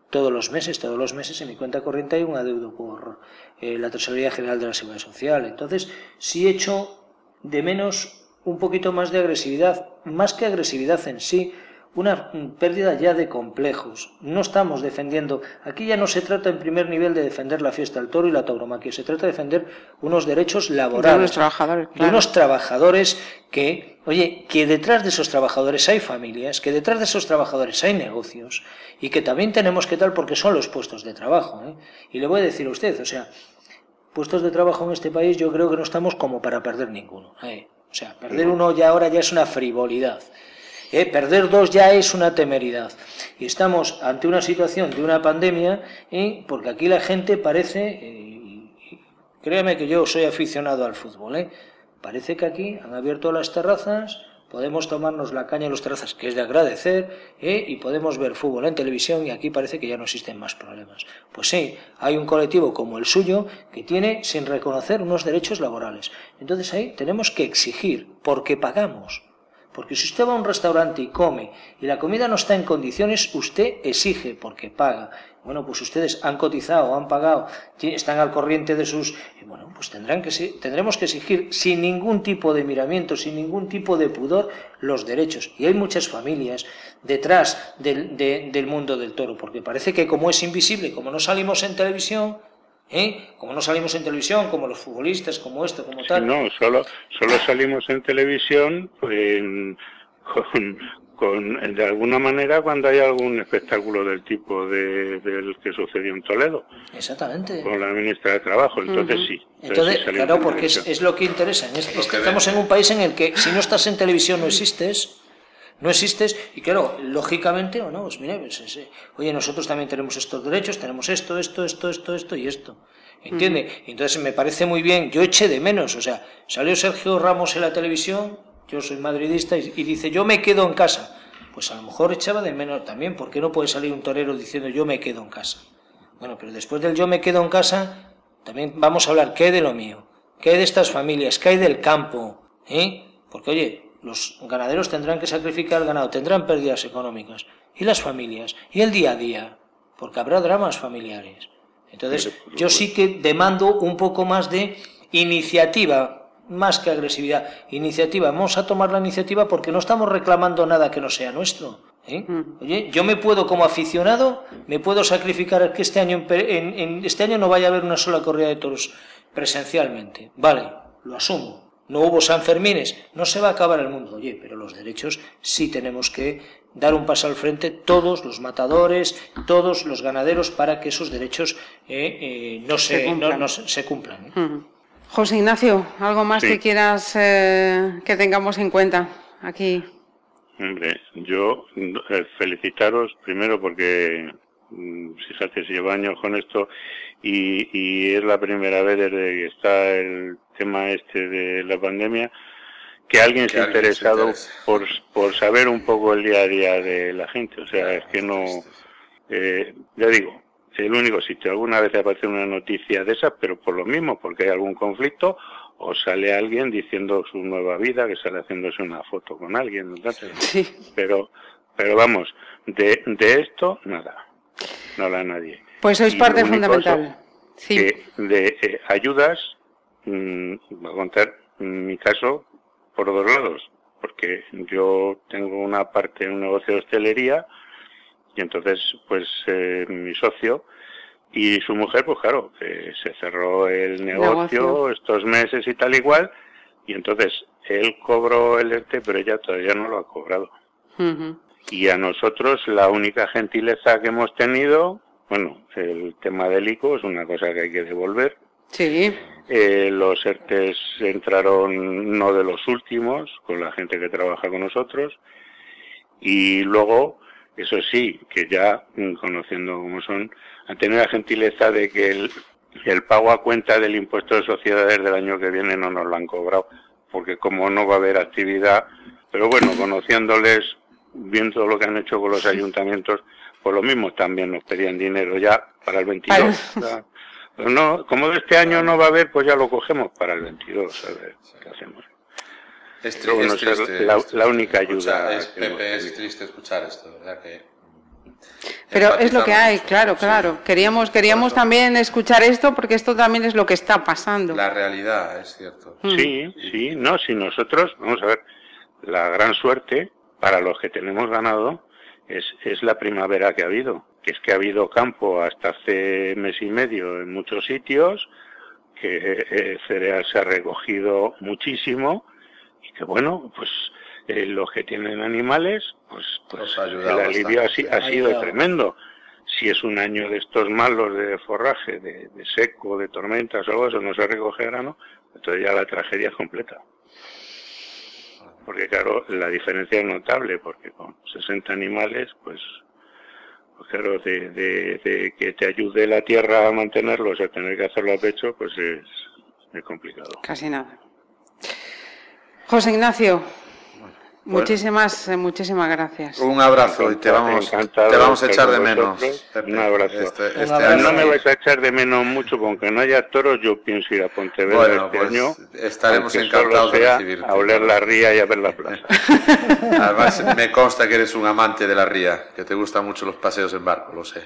todos los meses, todos los meses en mi cuenta corriente hay un adeudo por eh, la Tesorería General de la Seguridad Social. Entonces, sí he hecho de menos un poquito más de agresividad, más que agresividad en sí, una pérdida ya de complejos. No estamos defendiendo, aquí ya no se trata en primer nivel de defender la fiesta del toro y la tauromaquia, se trata de defender unos derechos laborales. De unos trabajadores, De unos trabajadores que, oye, que detrás de esos trabajadores hay familias, que detrás de esos trabajadores hay negocios y que también tenemos que tal porque son los puestos de trabajo. ¿eh? Y le voy a decir a usted, o sea, puestos de trabajo en este país yo creo que no estamos como para perder ninguno. ¿eh? O sea, perder uno ya ahora ya es una frivolidad. ¿Eh? Perder dos ya es una temeridad. Y estamos ante una situación de una pandemia, ¿eh? porque aquí la gente parece, eh, créame que yo soy aficionado al fútbol, ¿eh? parece que aquí han abierto las terrazas, podemos tomarnos la caña en las terrazas, que es de agradecer, ¿eh? y podemos ver fútbol en televisión y aquí parece que ya no existen más problemas. Pues sí, hay un colectivo como el suyo que tiene sin reconocer unos derechos laborales. Entonces ahí tenemos que exigir, porque pagamos, porque si usted va a un restaurante y come y la comida no está en condiciones, usted exige porque paga. Bueno, pues ustedes han cotizado, han pagado, están al corriente de sus... bueno, pues tendrán que, tendremos que exigir sin ningún tipo de miramiento, sin ningún tipo de pudor, los derechos. Y hay muchas familias detrás del, del mundo del toro, porque parece que como es invisible, como no salimos en televisión, ¿Eh? Como no salimos en televisión, como los futbolistas, como esto, como tal. no, solo, solo salimos en televisión pues, con, de alguna manera cuando hay algún espectáculo del tipo de, del que sucedió en Toledo. Exactamente. Con la ministra de Trabajo, entonces sí. Entonces, claro, porque es, lo que interesa. estamos en un país en el que si no estás en televisión no existes no existes y claro, lógicamente, o no, pues mire, pues, oye, nosotros también tenemos estos derechos, tenemos esto, esto, esto, esto, esto y esto. ¿Entiende? Entonces me parece muy bien, yo eché de menos, o sea, salió Sergio Ramos en la televisión, yo soy madridista, y, dice, yo me quedo en casa. Pues a lo mejor echaba de menos también, porque no puede salir un torero diciendo yo me quedo en casa? Bueno, pero después del yo me quedo en casa, también vamos a hablar, ¿qué hay de lo mío? ¿Qué hay de estas familias? ¿Qué hay del campo? ¿Eh? Porque, oye, los ganaderos tendrán que sacrificar el ganado, tendrán pérdidas económicas. ¿Y las familias? ¿Y el día a día? Porque habrá dramas familiares. Entonces, yo sí que demando un poco más de iniciativa, más que agresividad. Iniciativa. Vamos a tomar la iniciativa porque no estamos reclamando nada que no sea nuestro. ¿eh? Oye, yo me puedo, como aficionado, me puedo sacrificar que este año, en este año no vaya a haber una sola corrida de toros presencialmente. Vale, lo asumo no hubo Sanfermines, no se va a acabar el mundo. Oye, pero los derechos sí tenemos que dar un paso al frente todos los matadores, todos los ganaderos para que esos derechos eh, eh, no, se, cumplan. No, se cumplan. ¿eh? José Ignacio, ¿algo más que quieras que tengamos en cuenta aquí? Hombre, yo felicitaros primero porque fíjate, si llevo años con esto y, y es la primera vez desde que está el tema este de la pandemia, que alguien se ha interesado por, por saber un poco el día a día de la gente. O sea, es que no, eh, ya digo, el único sitio. Alguna vez aparece una noticia de esas, pero por lo mismo, porque hay algún conflicto, o sale alguien diciendo su nueva vida, que sale haciéndose una foto con alguien. Sí. Pero, pero vamos, de, de esto, nada. No habla nadie. Pues sois parte fundamental. Sí. Que de eh, ayudas, mm, voy a contar mi caso por dos lados, porque yo tengo una parte en un negocio de hostelería y entonces, pues, eh, mi socio y su mujer, pues claro, que se cerró el negocio, estos meses y tal igual, y entonces él cobró el ERTE, pero ella todavía no lo ha cobrado. Y a nosotros la única gentileza que hemos tenido, bueno, el tema del ICO es una cosa que hay que devolver. Sí. Eh, los ERTES entraron no de los últimos, con la gente que trabaja con nosotros. Y luego, eso sí, que ya mm, conociendo cómo son, han tenido la gentileza de que el, el pago a cuenta del impuesto de sociedades del año que viene no nos lo han cobrado, porque como no va a haber actividad, pero bueno, conociéndoles, viendo lo que han hecho con los ayuntamientos, pues lo mismo también nos pedían dinero ya para el 22. Pero no, como de este año no va a haber, pues ya lo cogemos para el 22, a ver qué hacemos. Es, Pero bueno, es esa es triste la, única ayuda. Es, Pepe, es triste escuchar esto, ¿verdad? Que Pero es lo que hay, claro, sí. claro. Queríamos, queríamos también escuchar esto porque esto también es lo que está pasando. La realidad, es cierto. Mm. Sí, sí, no, si nosotros, vamos a ver, la gran suerte para los que tenemos ganado es, es la primavera que ha habido, que es que ha habido campo hasta hace mes y medio en muchos sitios, que eh, cereal se ha recogido muchísimo y que bueno, pues eh, los que tienen animales, pues, pues Os ha ayudado el alivio ha, sido tremendo. Si es un año de estos malos de forraje, de, de seco, de tormentas o algo, eso no se recoge grano, entonces ya la tragedia es completa. Porque claro, la diferencia es notable, porque con 60 animales, pues, pues claro, de, de- que te ayude la tierra a mantenerlos, a tener que hacerlo a pecho, pues es, es complicado. Casi nada. José Ignacio, muchísimas, eh, muchísimas gracias. Un abrazo y te vamos, te vamos a echar de con menos. Pepe. Un abrazo. Este, Un este abrazo. año- No me vais a echar de menos mucho, porque aunque no haya toros, yo pienso ir a Pontevedra Bueno, este pues año. estaremos encantados de recibirte. A oler la ría y a ver la plaza. Además, me consta que eres un amante de la ría, que te gustan mucho los paseos en barco, lo sé.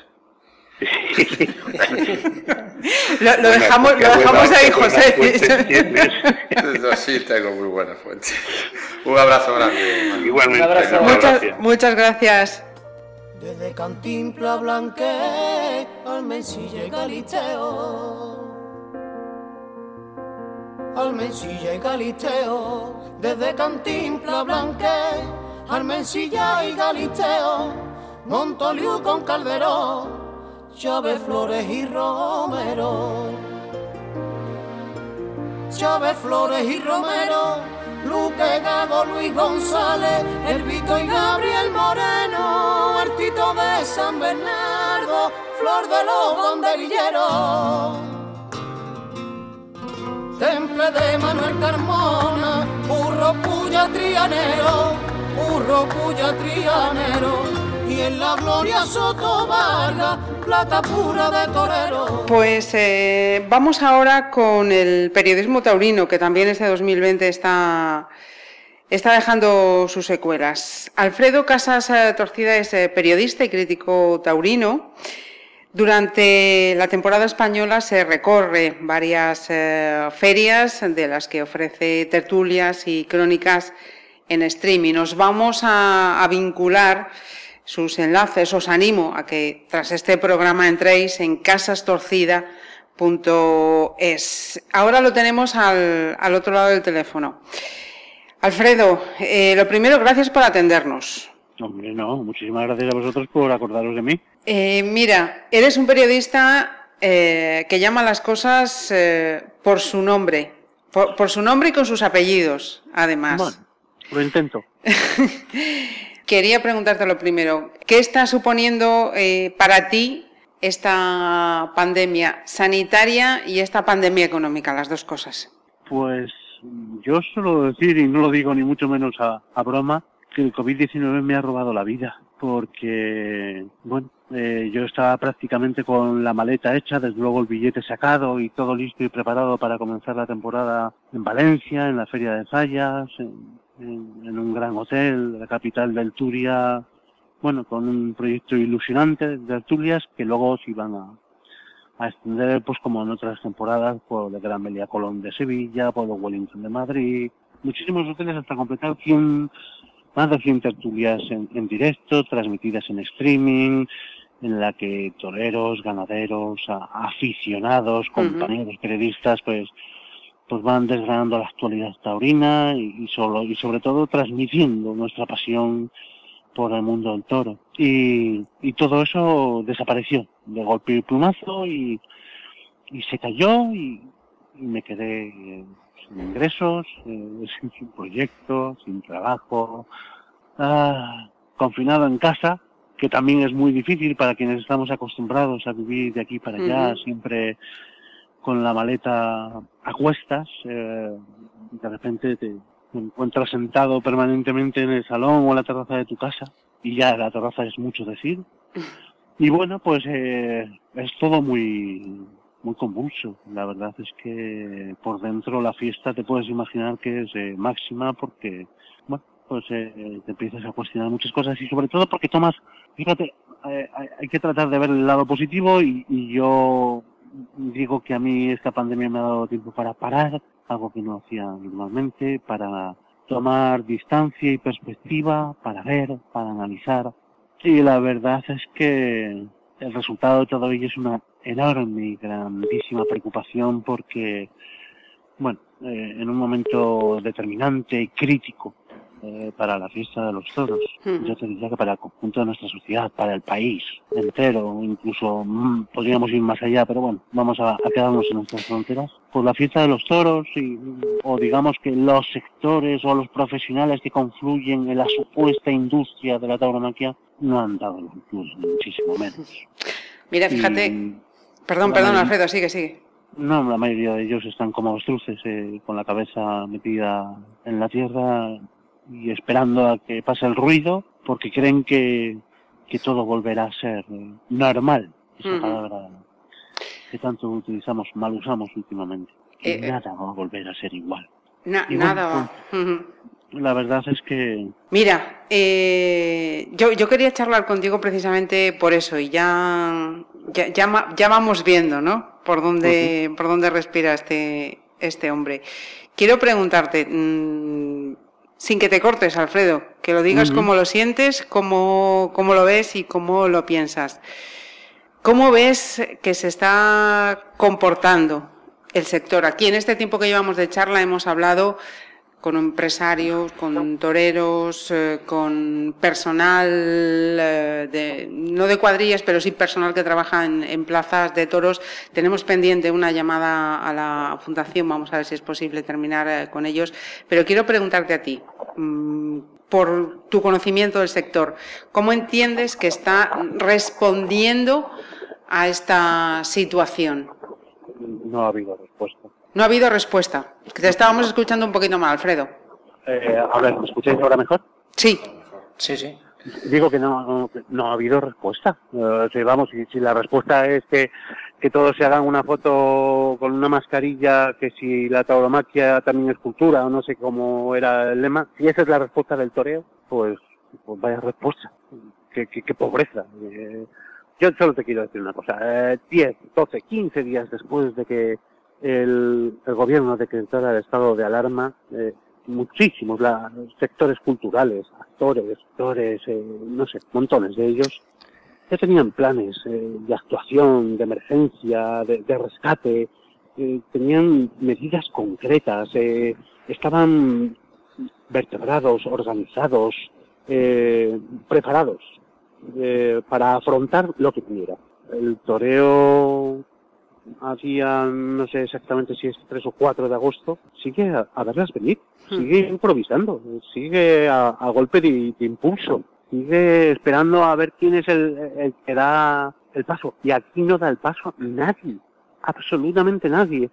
Lo, dejamos, lo buena- dejamos ahí, José. fuente tienes. Eso sí, tengo muy buena fuente. Un abrazo grande. Igualmente, Un abrazo. muchas muchas, gracias. muchas gracias. Desde Cantimpla Blanque al Mencilla y Galisteo. Al Mencilla y Galisteo. Desde Cantimpla Blanque al Mencilla y Galisteo. Montoliu con Calderón. Chávez Flores y Romero. Chávez Flores y Romero, Luque Gago, Luis González, Herbito y Gabriel Moreno, el Tito de San Bernardo, Flor de los banderilleros. Temple de Manuel Carmona, burro puya trianero, burro puya trianero, y en la gloria Soto plata pura de torero. Pues eh, vamos ahora con el periodismo taurino, que también este 2020 está, está dejando sus secuelas. Alfredo Casas eh, Torcida es eh, periodista y crítico taurino. Durante la temporada española se recorre varias ferias de las que ofrece tertulias y crónicas en streaming. Nos vamos a vincular sus enlaces. Os animo a que tras este programa entréis en casastorcida.es. Ahora lo tenemos al, al otro lado del teléfono. Alfredo, eh, lo primero, gracias por atendernos. Hombre, no, muchísimas gracias a vosotros por acordaros de mí. Eh, mira, eres un periodista eh, que llama las cosas eh, por su nombre, por, por su nombre y con sus apellidos, además. Bueno, lo intento. Quería preguntarte lo primero, ¿qué está suponiendo eh, para ti esta pandemia sanitaria y esta pandemia económica, las dos cosas? Pues yo suelo decir, y no lo digo ni mucho menos a, broma, que el COVID-19 me ha robado la vida, porque, bueno, eh, yo estaba prácticamente con la maleta hecha, desde luego el billete sacado y todo listo y preparado para comenzar la temporada en Valencia, en la Feria de Fallas, en, en- en un gran hotel, la capital del Turia, bueno, con un proyecto ilusionante de tertulias que luego se iban a, a extender, pues como en otras temporadas, por el Gran Melia Colón de Sevilla, por el Wellington de Madrid, muchísimos hoteles hasta completar 100, más de 100 tertulias en, en directo, transmitidas en streaming, en la que toreros, ganaderos, a- aficionados, compañeros, periodistas, pues pues van desgranando la actualidad taurina y, y solo y sobre todo transmitiendo nuestra pasión por el mundo del toro. Y, y todo eso desapareció de golpe y plumazo y, y se cayó y, y me quedé eh, sin ingresos, eh, sin, sin proyecto, sin trabajo, ah, confinado en casa, que también es muy difícil para quienes estamos acostumbrados a vivir de aquí para allá, siempre con la maleta a cuestas, eh, de repente te encuentras sentado permanentemente en el salón o en la terraza de tu casa, y ya la terraza es mucho decir. Y bueno, pues eh, es todo muy muy convulso. La verdad es que por dentro la fiesta te puedes imaginar que es eh, máxima porque, bueno, pues eh, te empiezas a cuestionar muchas cosas y sobre todo porque tomas, fíjate, eh, hay, que tratar de ver el lado positivo y, y yo digo que a mí esta pandemia me ha dado tiempo para parar, algo que no hacía normalmente, para tomar distancia y perspectiva, para ver, para analizar. Y la verdad es que el resultado de todo ello es una enorme y grandísima preocupación porque, bueno, eh, en un momento determinante y crítico eh, para la fiesta de los toros, Hmm. yo te diría que para el conjunto de nuestra sociedad, para el país entero, incluso mm, podríamos ir más allá, pero bueno, vamos a, a quedarnos en nuestras fronteras, pues la fiesta de los toros y, o digamos que los sectores o los profesionales que confluyen en la supuesta industria de la tauromaquia no han dado los ni muchísimo menos. Mira, fíjate. Y Perdón, perdón, Alfredo, sigue, sigue. No, la mayoría de ellos están como avestruces, eh, con la cabeza metida en la tierra y esperando a que pase el ruido, porque creen que, que todo volverá a ser normal. Esa palabra que tanto utilizamos, mal usamos últimamente. Que Eh, eh. nada va a volver a ser igual. Na- nada. Ujú. La verdad es que Mira, eh, yo, yo quería charlar contigo precisamente por eso y ya, ya, ya, ya vamos viendo, ¿no? Por dónde, por dónde respira este, este hombre. Quiero preguntarte, mm, sin que te cortes, Alfredo, que lo digas cómo lo sientes, cómo, cómo lo ves y cómo lo piensas. ¿Cómo ves que se está comportando el sector? Aquí en este tiempo que llevamos de charla hemos hablado con empresarios, con toreros, eh, con personal, eh, de, no de cuadrillas, pero sí personal que trabaja en, plazas de toros. Tenemos pendiente una llamada a la fundación, vamos a ver si es posible terminar eh, con ellos. Pero quiero preguntarte a ti, mm, por tu conocimiento del sector, ¿cómo entiendes que está respondiendo a esta situación? no ha habido respuesta. No ha habido respuesta. Que te estábamos escuchando un poquito mal, Alfredo. Eh, a ver, ¿me escucháis ahora mejor? Sí. Sí, sí. Digo que no, no, ha habido respuesta. Eh, si, vamos, si, si la respuesta es que, que todos se hagan una foto con una mascarilla, que si la tauromaquia también es cultura, o no sé cómo era el lema, si esa es la respuesta del toreo, pues, pues vaya respuesta. Qué, qué, qué pobreza. Eh, yo solo te quiero decir una cosa. Eh, 10, 12, 15 días después de que el, el gobierno decretara el estado de alarma, eh, muchísimos la- sectores culturales, actores, actores, eh, no sé, montones de ellos, ya tenían planes eh, de actuación, de emergencia, de, de rescate, tenían medidas concretas, estaban vertebrados, organizados, preparados para afrontar lo que pudiera. El toreo hacía, no sé exactamente si es 3 o 4 de agosto, sigue a, a verlas venir, sigue improvisando, sigue a, a golpe de, de impulso, sigue esperando a ver quién es el, el que da el paso. Y aquí no da el paso nadie, absolutamente nadie.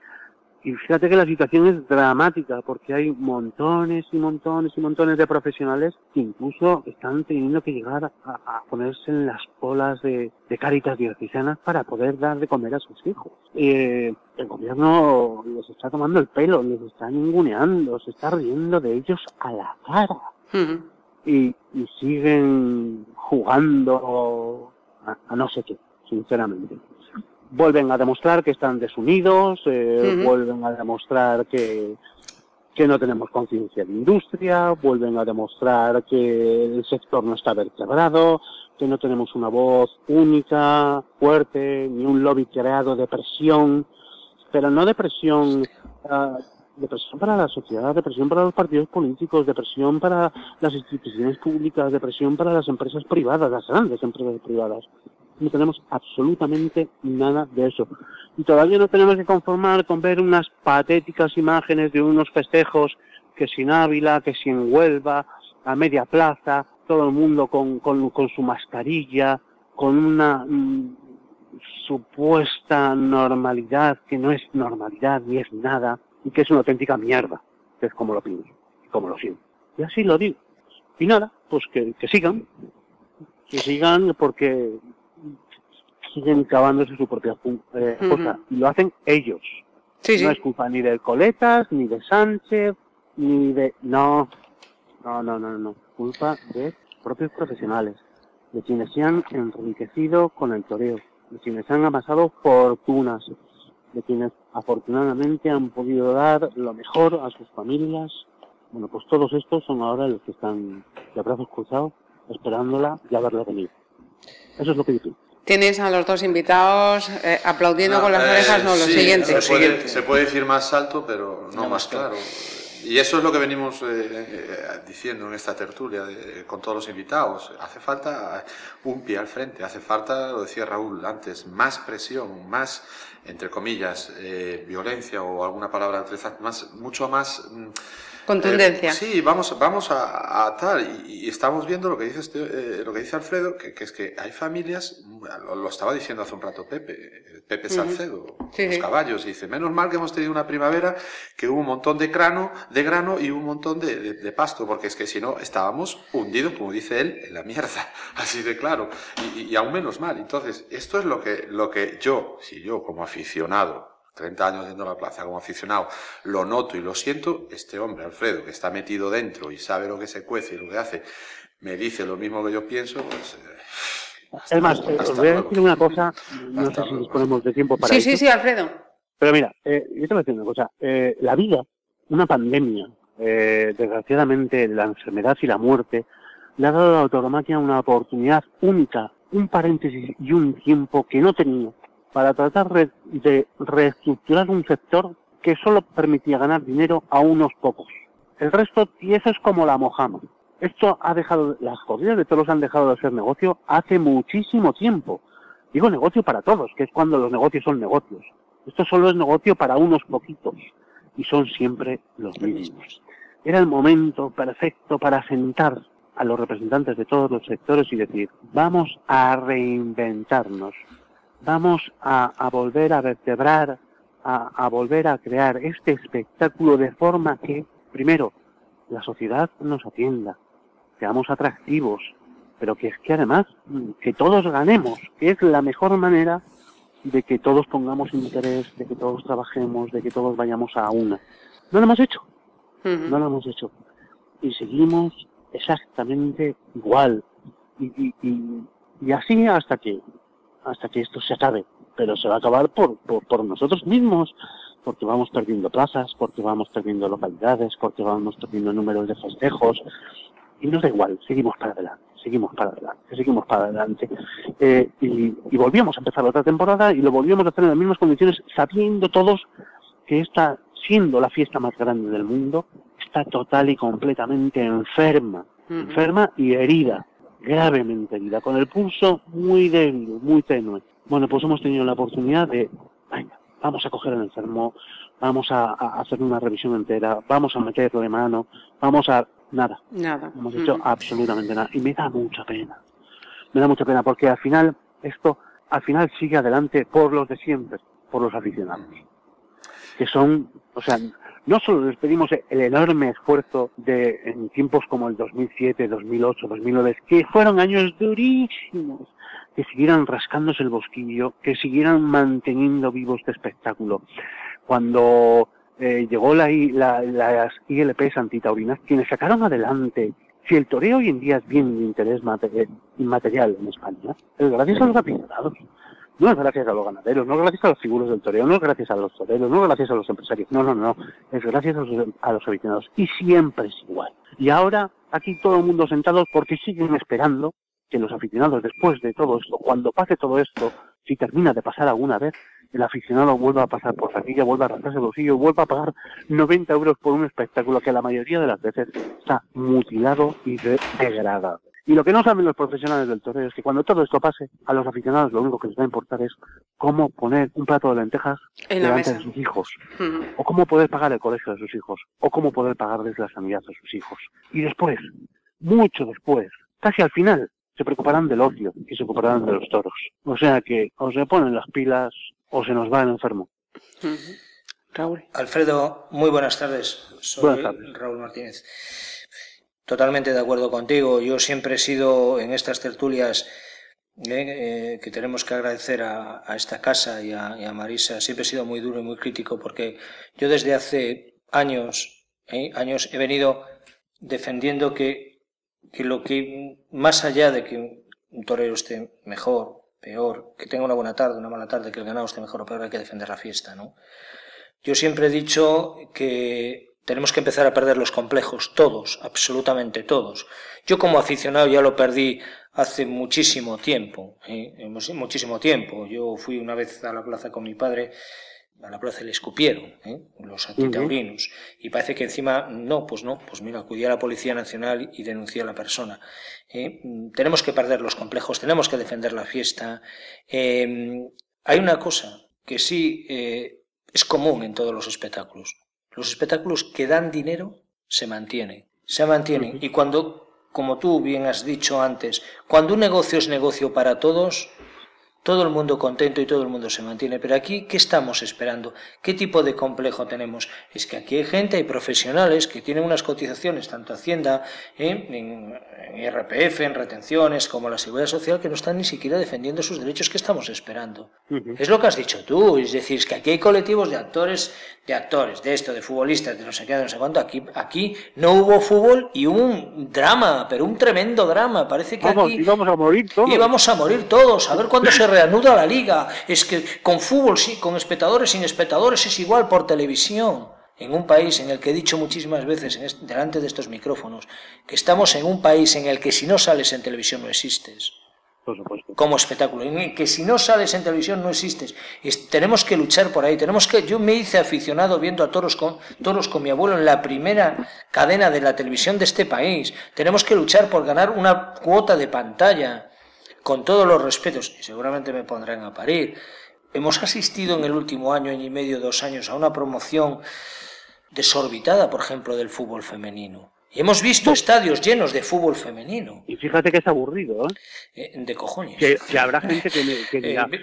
Y fíjate que la situación es dramática porque hay montones y montones y montones de profesionales que incluso están teniendo que llegar a, a ponerse en las colas de, de cáritas diocesanas para poder dar de comer a sus hijos. Eh, el gobierno les está tomando el pelo, les está ninguneando, se está riendo de ellos a la cara. Ujú. y, siguen jugando a, no sé qué, sinceramente. Vuelven a demostrar que están desunidos, eh, vuelven a demostrar que, que no tenemos conciencia de industria, vuelven a demostrar que el sector no está vertebrado, que no tenemos una voz única, fuerte, ni un lobby creado de presión, pero no de presión ah, depresión para la sociedad, depresión para los partidos políticos, depresión para las instituciones públicas, depresión para las empresas privadas, las grandes empresas privadas. No tenemos absolutamente nada de eso. Y todavía no tenemos que conformar con ver unas patéticas imágenes de unos festejos que sin Ávila, que sin Huelva, a media plaza, todo el mundo con, con, su mascarilla, con una mm, supuesta normalidad que no es normalidad ni es nada y que es una auténtica mierda, que es como lo pienso, como lo siento. Y así lo digo. Y nada, pues que, sigan, que sigan porque siguen cavándose su propia eh, cosa. Y lo hacen ellos. no es culpa ni de Coletas, ni de Sánchez, ni de... No, no, no, no, no. Culpa de propios profesionales, de quienes se han enriquecido con el toreo, de quienes han amasado fortunas, de quienes afortunadamente han podido dar lo mejor a sus familias. Bueno, pues todos estos son ahora los que están de brazos cruzados esperándola y a verla venir. Eso es lo que digo. Tienes a los dos invitados eh, aplaudiendo con las orejas, no, lo siguiente. Se puede, se puede, decir más alto, pero no, más claro. Y eso es lo que venimos eh, eh, diciendo en esta tertulia con todos los invitados. Hace falta un pie al frente, hace falta, lo decía Raúl antes, más presión, más entre comillas, eh, violencia o alguna palabra más, mucho más... Mm, Contundencia. Eh, sí, vamos, vamos a, tal. Y, estamos viendo lo que dice, este, eh, lo que dice Alfredo, que, es que hay familias, lo, estaba diciendo hace un rato Pepe, Pepe Salcedo, los caballos, dice, menos mal que hemos tenido una primavera que hubo un montón de grano, de grano y un montón de, pasto, porque es que si no estábamos hundidos, como dice él, en la mierda, así de claro, y, y, aún menos mal. Entonces, esto es lo que, lo que yo, si yo como aficionado, 30 años yendo a la plaza como aficionado, lo noto y lo siento, este hombre, Alfredo, que está metido dentro y sabe lo que se cuece y lo que hace, me dice lo mismo que yo pienso, pues... Eh, es más, eh, os voy a decir una cosa, no sé si disponemos de tiempo para Sí, sí, sí, Alfredo. Pero mira, eh, yo te voy a decir una cosa, la vida, una pandemia, desgraciadamente la enfermedad y la muerte, le ha dado a la automaquia una oportunidad única, un paréntesis y un tiempo que no tenía para tratar de reestructurar un sector que solo permitía ganar dinero a unos pocos. El resto, y eso es como la mojama. Esto ha dejado, las corridas de todos han dejado de ser negocio hace muchísimo tiempo. Digo negocio para todos, que es cuando los negocios son negocios. Esto solo es negocio para unos poquitos y son siempre los mismos. Era el momento perfecto para sentar a los representantes de todos los sectores y decir, vamos a reinventarnos, vamos a, volver a vertebrar, a, volver a crear este espectáculo de forma que, primero, la sociedad nos atienda, seamos atractivos, pero que es que además, que todos ganemos, que es la mejor manera de que todos pongamos interés, de que todos trabajemos, de que todos vayamos a una. No lo hemos hecho, no lo hemos hecho. Y seguimos exactamente igual. y, y así hasta que hasta que esto se acabe, pero se va a acabar por, por, nosotros mismos, porque vamos perdiendo plazas, porque vamos perdiendo localidades, porque vamos perdiendo números de festejos, y nos da igual, seguimos para adelante, seguimos para adelante, seguimos para adelante. Eh, y, y volvíamos a empezar otra temporada y lo volvíamos a hacer en las mismas condiciones, sabiendo todos que esta, siendo la fiesta más grande del mundo, está total y completamente enferma, enferma y herida gravemente herida, con el pulso muy débil, muy tenue. Bueno, pues hemos tenido la oportunidad de, venga, vamos a coger al enfermo, vamos a, hacer una revisión entera, vamos a meterlo de mano, vamos a... Nada. Nada. Hemos hecho absolutamente nada. Y me da mucha pena. Me da mucha pena porque al final, esto, al final sigue adelante por los de siempre, por los aficionados. Que son, o sea, no solo les pedimos el enorme esfuerzo de en tiempos como el 2007, 2008, 2009, que fueron años durísimos, que siguieran rascándose el bosquillo, que siguieran manteniendo vivo este espectáculo. Cuando eh, llegó la, la, las ILPs antitaurinas, quienes sacaron adelante Si el toreo hoy en día es bien de interés inmaterial en España, es gracias a los aficionados. No es gracias a los ganaderos, no es gracias a los figuros del toreo, no es gracias a los toreros, no es gracias a los empresarios. No, no, no. Es gracias a los, a los aficionados. Y siempre es igual. Y ahora, aquí todo el mundo sentado porque siguen esperando que los aficionados, después de todo esto, cuando pase todo esto, si termina de pasar alguna vez, el aficionado vuelva a pasar por taquilla, vuelva a arrancarse el bolsillo, vuelva a pagar 90 euros por un espectáculo que la mayoría de las veces está mutilado y degradado. Y lo que no saben los profesionales del toreo es que cuando todo esto pase, a los aficionados lo único que les va a importar es cómo poner un plato de lentejas delante de sus hijos, o cómo poder pagar el colegio de sus hijos, o cómo poder pagarles la sanidad de sus hijos. Y después, mucho después, casi al final, se preocuparán del ocio y se ocuparán de los toros. O sea que o se ponen las pilas o se nos va el enfermo. Raúl. Alfredo, muy buenas tardes. Soy Raúl Martínez. Totalmente de acuerdo contigo. Yo siempre he sido en estas tertulias eh, que tenemos que agradecer a, esta casa y a, Marisa. Siempre he sido muy duro y muy crítico porque yo desde hace años, eh, años he venido defendiendo que que lo que, más allá de que un torero esté mejor, peor, que tenga una buena tarde, una mala tarde, que el ganado esté mejor o peor, hay que defender la fiesta, ¿no? Yo siempre he dicho que tenemos que empezar a perder los complejos, todos, absolutamente todos. Yo como aficionado ya lo perdí hace muchísimo tiempo, ¿eh? muchísimo tiempo. Yo fui una vez a la plaza con mi padre a la plaza le escupieron ¿eh? los antitaurinos y parece que encima no, pues no, pues mira, acudí a la Policía Nacional y denuncié a la persona. ¿eh? Tenemos que perder los complejos, tenemos que defender la fiesta. Em, hay una cosa que sí es común en todos los espectáculos. Los espectáculos que dan dinero se mantienen, se mantienen. Y cuando, como tú bien has dicho antes, cuando un negocio es negocio para todos, todo el mundo contento y todo el mundo se mantiene. Pero aquí, ¿qué estamos esperando? ¿Qué tipo de complejo tenemos? Es que aquí hay gente, hay profesionales que tienen unas cotizaciones, tanto Hacienda, en, RPF, en retenciones, como la Seguridad Social, que no están ni siquiera defendiendo sus derechos. ¿Qué estamos esperando? Es lo que has dicho tú. Es decir, es que aquí hay colectivos de actores, de actores, de esto, de futbolistas, de no sé qué, de no sé cuánto. Aquí, aquí no hubo fútbol y hubo un drama, pero un tremendo drama. Parece que aquí... íbamos a morir todos. Íbamos a morir todos. A ver cuándo se reanuda la liga. Es que con fútbol, sí, con espectadores, sin espectadores, es igual por televisión. En un país en el que he dicho muchísimas veces delante de estos micrófonos que estamos en un país en el que si no sales en televisión no existes. Como espectáculo. En que si no sales en televisión no existes. tenemos que luchar por ahí. Tenemos que. Yo me hice aficionado viendo a toros con, toros con mi abuelo en la primera cadena de la televisión de este país. Tenemos que luchar por ganar una cuota de pantalla con todos los respetos, y seguramente me pondrán a parir, hemos asistido en el último año, año y medio, dos años, a una promoción desorbitada, por ejemplo, del fútbol femenino. Y hemos visto estadios llenos de fútbol femenino. Y fíjate que es aburrido, ¿eh? eh de cojones. Que, habrá gente que, me, que eh, a, mí,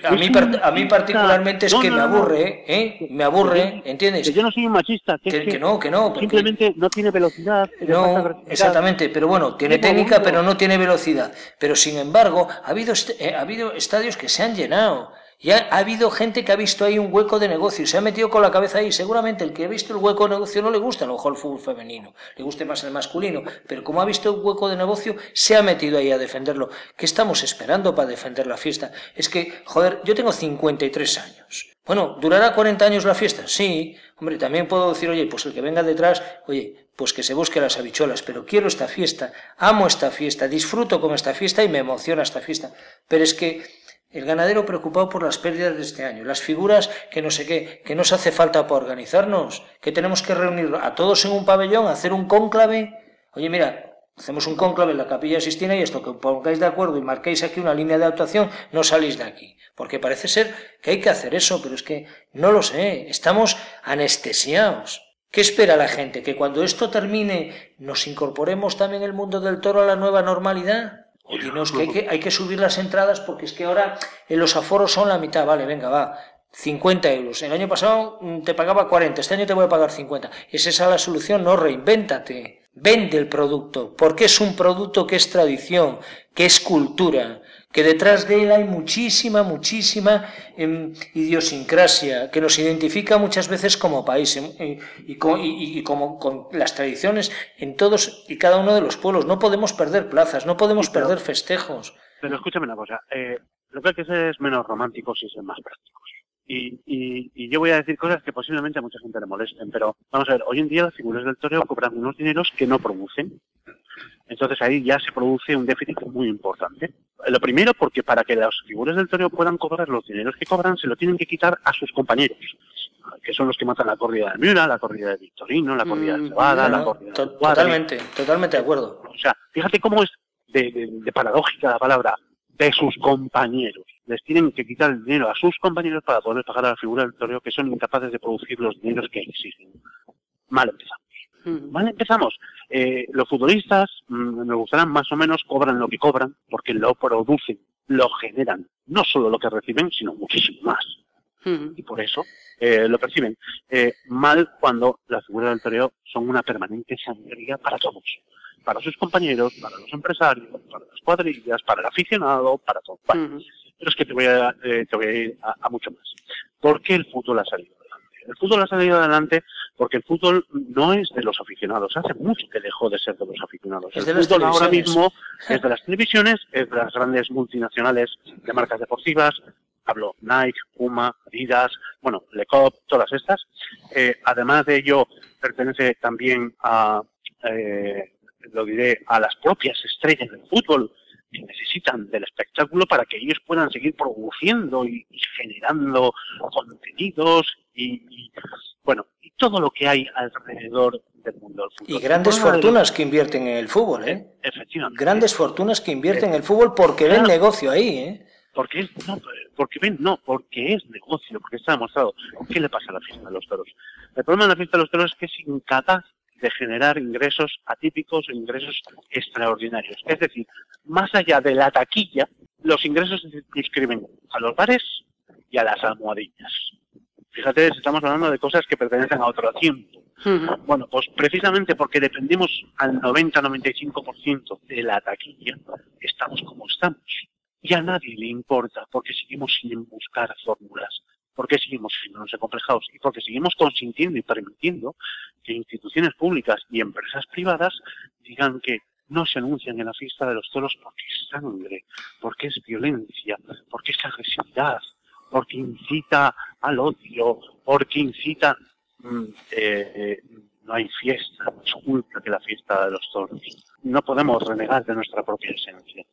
a mí particularmente es que me aburre, ¿eh? Me aburre, ¿entiendes? Que yo no soy un machista. Que, no, que no. Simplemente no tiene velocidad. No, exactamente. Pero bueno, tiene técnica, pero no tiene velocidad. Pero sin embargo, ha habido, eh, ha habido estadios que se han llenado. Y ha, habido gente que ha visto ahí un hueco de negocio y se ha metido con la cabeza ahí. Seguramente el que ha visto el hueco de negocio no le gusta a lo mejor el fútbol femenino, le guste más el masculino, pero como ha visto un hueco de negocio, se ha metido ahí a defenderlo. ¿Qué estamos esperando para defender la fiesta? Es que, joder, yo tengo 53 años. Bueno, ¿durará 40 años la fiesta? Sí. Hombre, también puedo decir, oye, pues el que venga detrás, oye, pues que se busque las habichuelas, pero quiero esta fiesta, amo esta fiesta, disfruto con esta fiesta y me emociona esta fiesta. Pero es que el ganadero preocupado por las pérdidas de este año, las figuras que no sé qué, que nos hace falta para organizarnos, que tenemos que reunir a todos en un pabellón, hacer un cónclave. Oye, mira, hacemos un cónclave en la capilla Sistina y esto que pongáis de acuerdo y marquéis aquí una línea de actuación, no salís de aquí. Porque parece ser que hay que hacer eso, pero es que no lo sé, estamos anestesiados. ¿Qué espera la gente? ¿Que cuando esto termine nos incorporemos también el mundo del toro a la nueva normalidad? Oye, no, es que hay, que hay que subir las entradas porque es que ahora en los aforos son la mitad. Vale, venga, va. 50 euros. El año pasado mm, te pagaba 40, este año te voy a pagar 50. ¿Es esa la solución? No, reinvéntate. Vende el producto, porque es un producto que es tradición, que es cultura, que detrás de él hay muchísima, muchísima em, idiosincrasia que nos identifica muchas veces como país em, y, como con las tradiciones en todos y cada uno de los pueblos. No podemos perder plazas, no podemos perder festejos. Pero escúchame una cosa, eh, lo que hay que ser es menos románticos y ser más prácticos. Y, y, yo voy a decir cosas que posiblemente a mucha gente le molesten, pero vamos a ver, hoy en día las figuras del toreo cobran unos dineros que no producen. Entonces ahí ya se produce un déficit muy importante. Lo primero porque para que las figuras del toreo puedan cobrar los dineros que cobran, se lo tienen que quitar a sus compañeros, que son los que matan la corrida de Miura, la corrida de Victorino, la corrida de mm, Cebada, la corrida de Totalmente, totalmente de acuerdo. O sea, fíjate cómo es de paradójica la palabra de sus compañeros. Les tienen que quitar el dinero a sus compañeros para poder pagar a la figura del toreo que son incapaces de producir los dineros que exigen. Mal empezamos. Mal empezamos. Eh, los futbolistas, mm, me gustarán más o menos, cobran lo que cobran porque lo producen, lo generan. No solo lo que reciben, sino muchísimo más. Y por eso eh, lo perciben. Eh, mal cuando las figuras del toreo son una permanente sangría para todos para sus compañeros, para los empresarios, para las cuadrillas, para el aficionado, para todo. Pero es que te voy a, eh, te voy a ir a, mucho más. ¿Por qué el fútbol ha salido? El fútbol ha salido adelante porque el fútbol no es de los aficionados. Hace mucho que dejó de ser de los aficionados. el fútbol ahora mismo es de las televisiones, es de las grandes multinacionales de marcas deportivas, hablo Nike, Puma, Adidas, bueno, Lecop, todas estas. Eh, además de ello, pertenece también a eh, lo diré, a las propias estrellas del fútbol que necesitan del espectáculo para que ellos puedan seguir produciendo y, generando contenidos y, bueno, y todo lo que hay alrededor del mundo del fútbol. Y grandes fortunas que invierten en el fútbol, ¿eh? Efectivamente. Grandes fortunas que invierten en el fútbol porque ven negocio ahí, ¿eh? Porque es, no, porque ven, no, porque es negocio, porque está demostrado. ¿Qué le pasa a la fiesta de los toros? El problema de la fiesta de los toros es que es incapaz de generar ingresos atípicos o ingresos extraordinarios. Es decir, más allá de la taquilla, los ingresos se circunscriben a los bares y a las almohadillas. Fíjate, estamos hablando de cosas que pertenecen a otro tiempo. Bueno, pues precisamente porque dependemos al 90-95% de la taquilla, estamos como estamos. Y a nadie le importa porque seguimos sin buscar fórmulas ¿Por qué seguimos siendo acomplejados? Y porque seguimos consintiendo y permitiendo que instituciones públicas y empresas privadas digan que no se anuncian en la fiesta de los toros porque es sangre, porque es violencia, porque es agresividad, porque incita al odio, porque incita... Mm, eh, eh, no hay fiesta, no es culpa que la fiesta de los toros. No podemos renegar de nuestra propia esencia.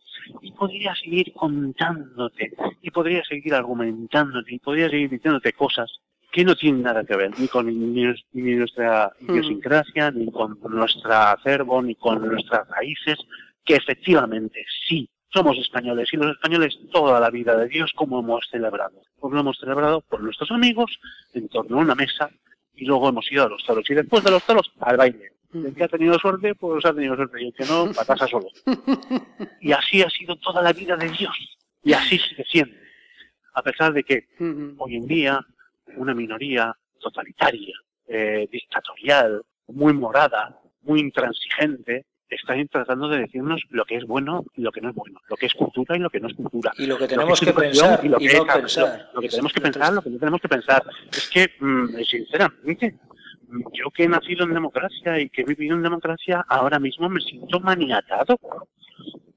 Y podría seguir contándote, y podría seguir argumentándote, y podría seguir diciéndote cosas que no tienen nada que ver ni con ni, nuestra mm. idiosincrasia, ni con nuestra acervo, ni con nuestras raíces, que efectivamente sí somos españoles y los españoles toda la vida de Dios como hemos celebrado. Pues lo hemos celebrado por nuestros amigos en torno a una mesa y luego hemos ido a los toros. Y después de los toros, al baile. El que ha tenido suerte, pues ha tenido suerte. Y el que no, a casa solo. Y así ha sido toda la vida de Dios. Y así sigue siendo. A pesar de que hoy en día una minoría totalitaria, eh, dictatorial, muy morada, muy intransigente, están tratando de decirnos lo que es bueno y lo que no es bueno, lo que es cultura y lo que no es cultura. Y lo que tenemos que, pensar y lo que, no pensar. Lo que tenemos que pensar, lo que no tenemos que pensar. Es que, mm, sinceramente, yo que he nacido en democracia y que he vivido en democracia, ahora mismo me siento maniatado,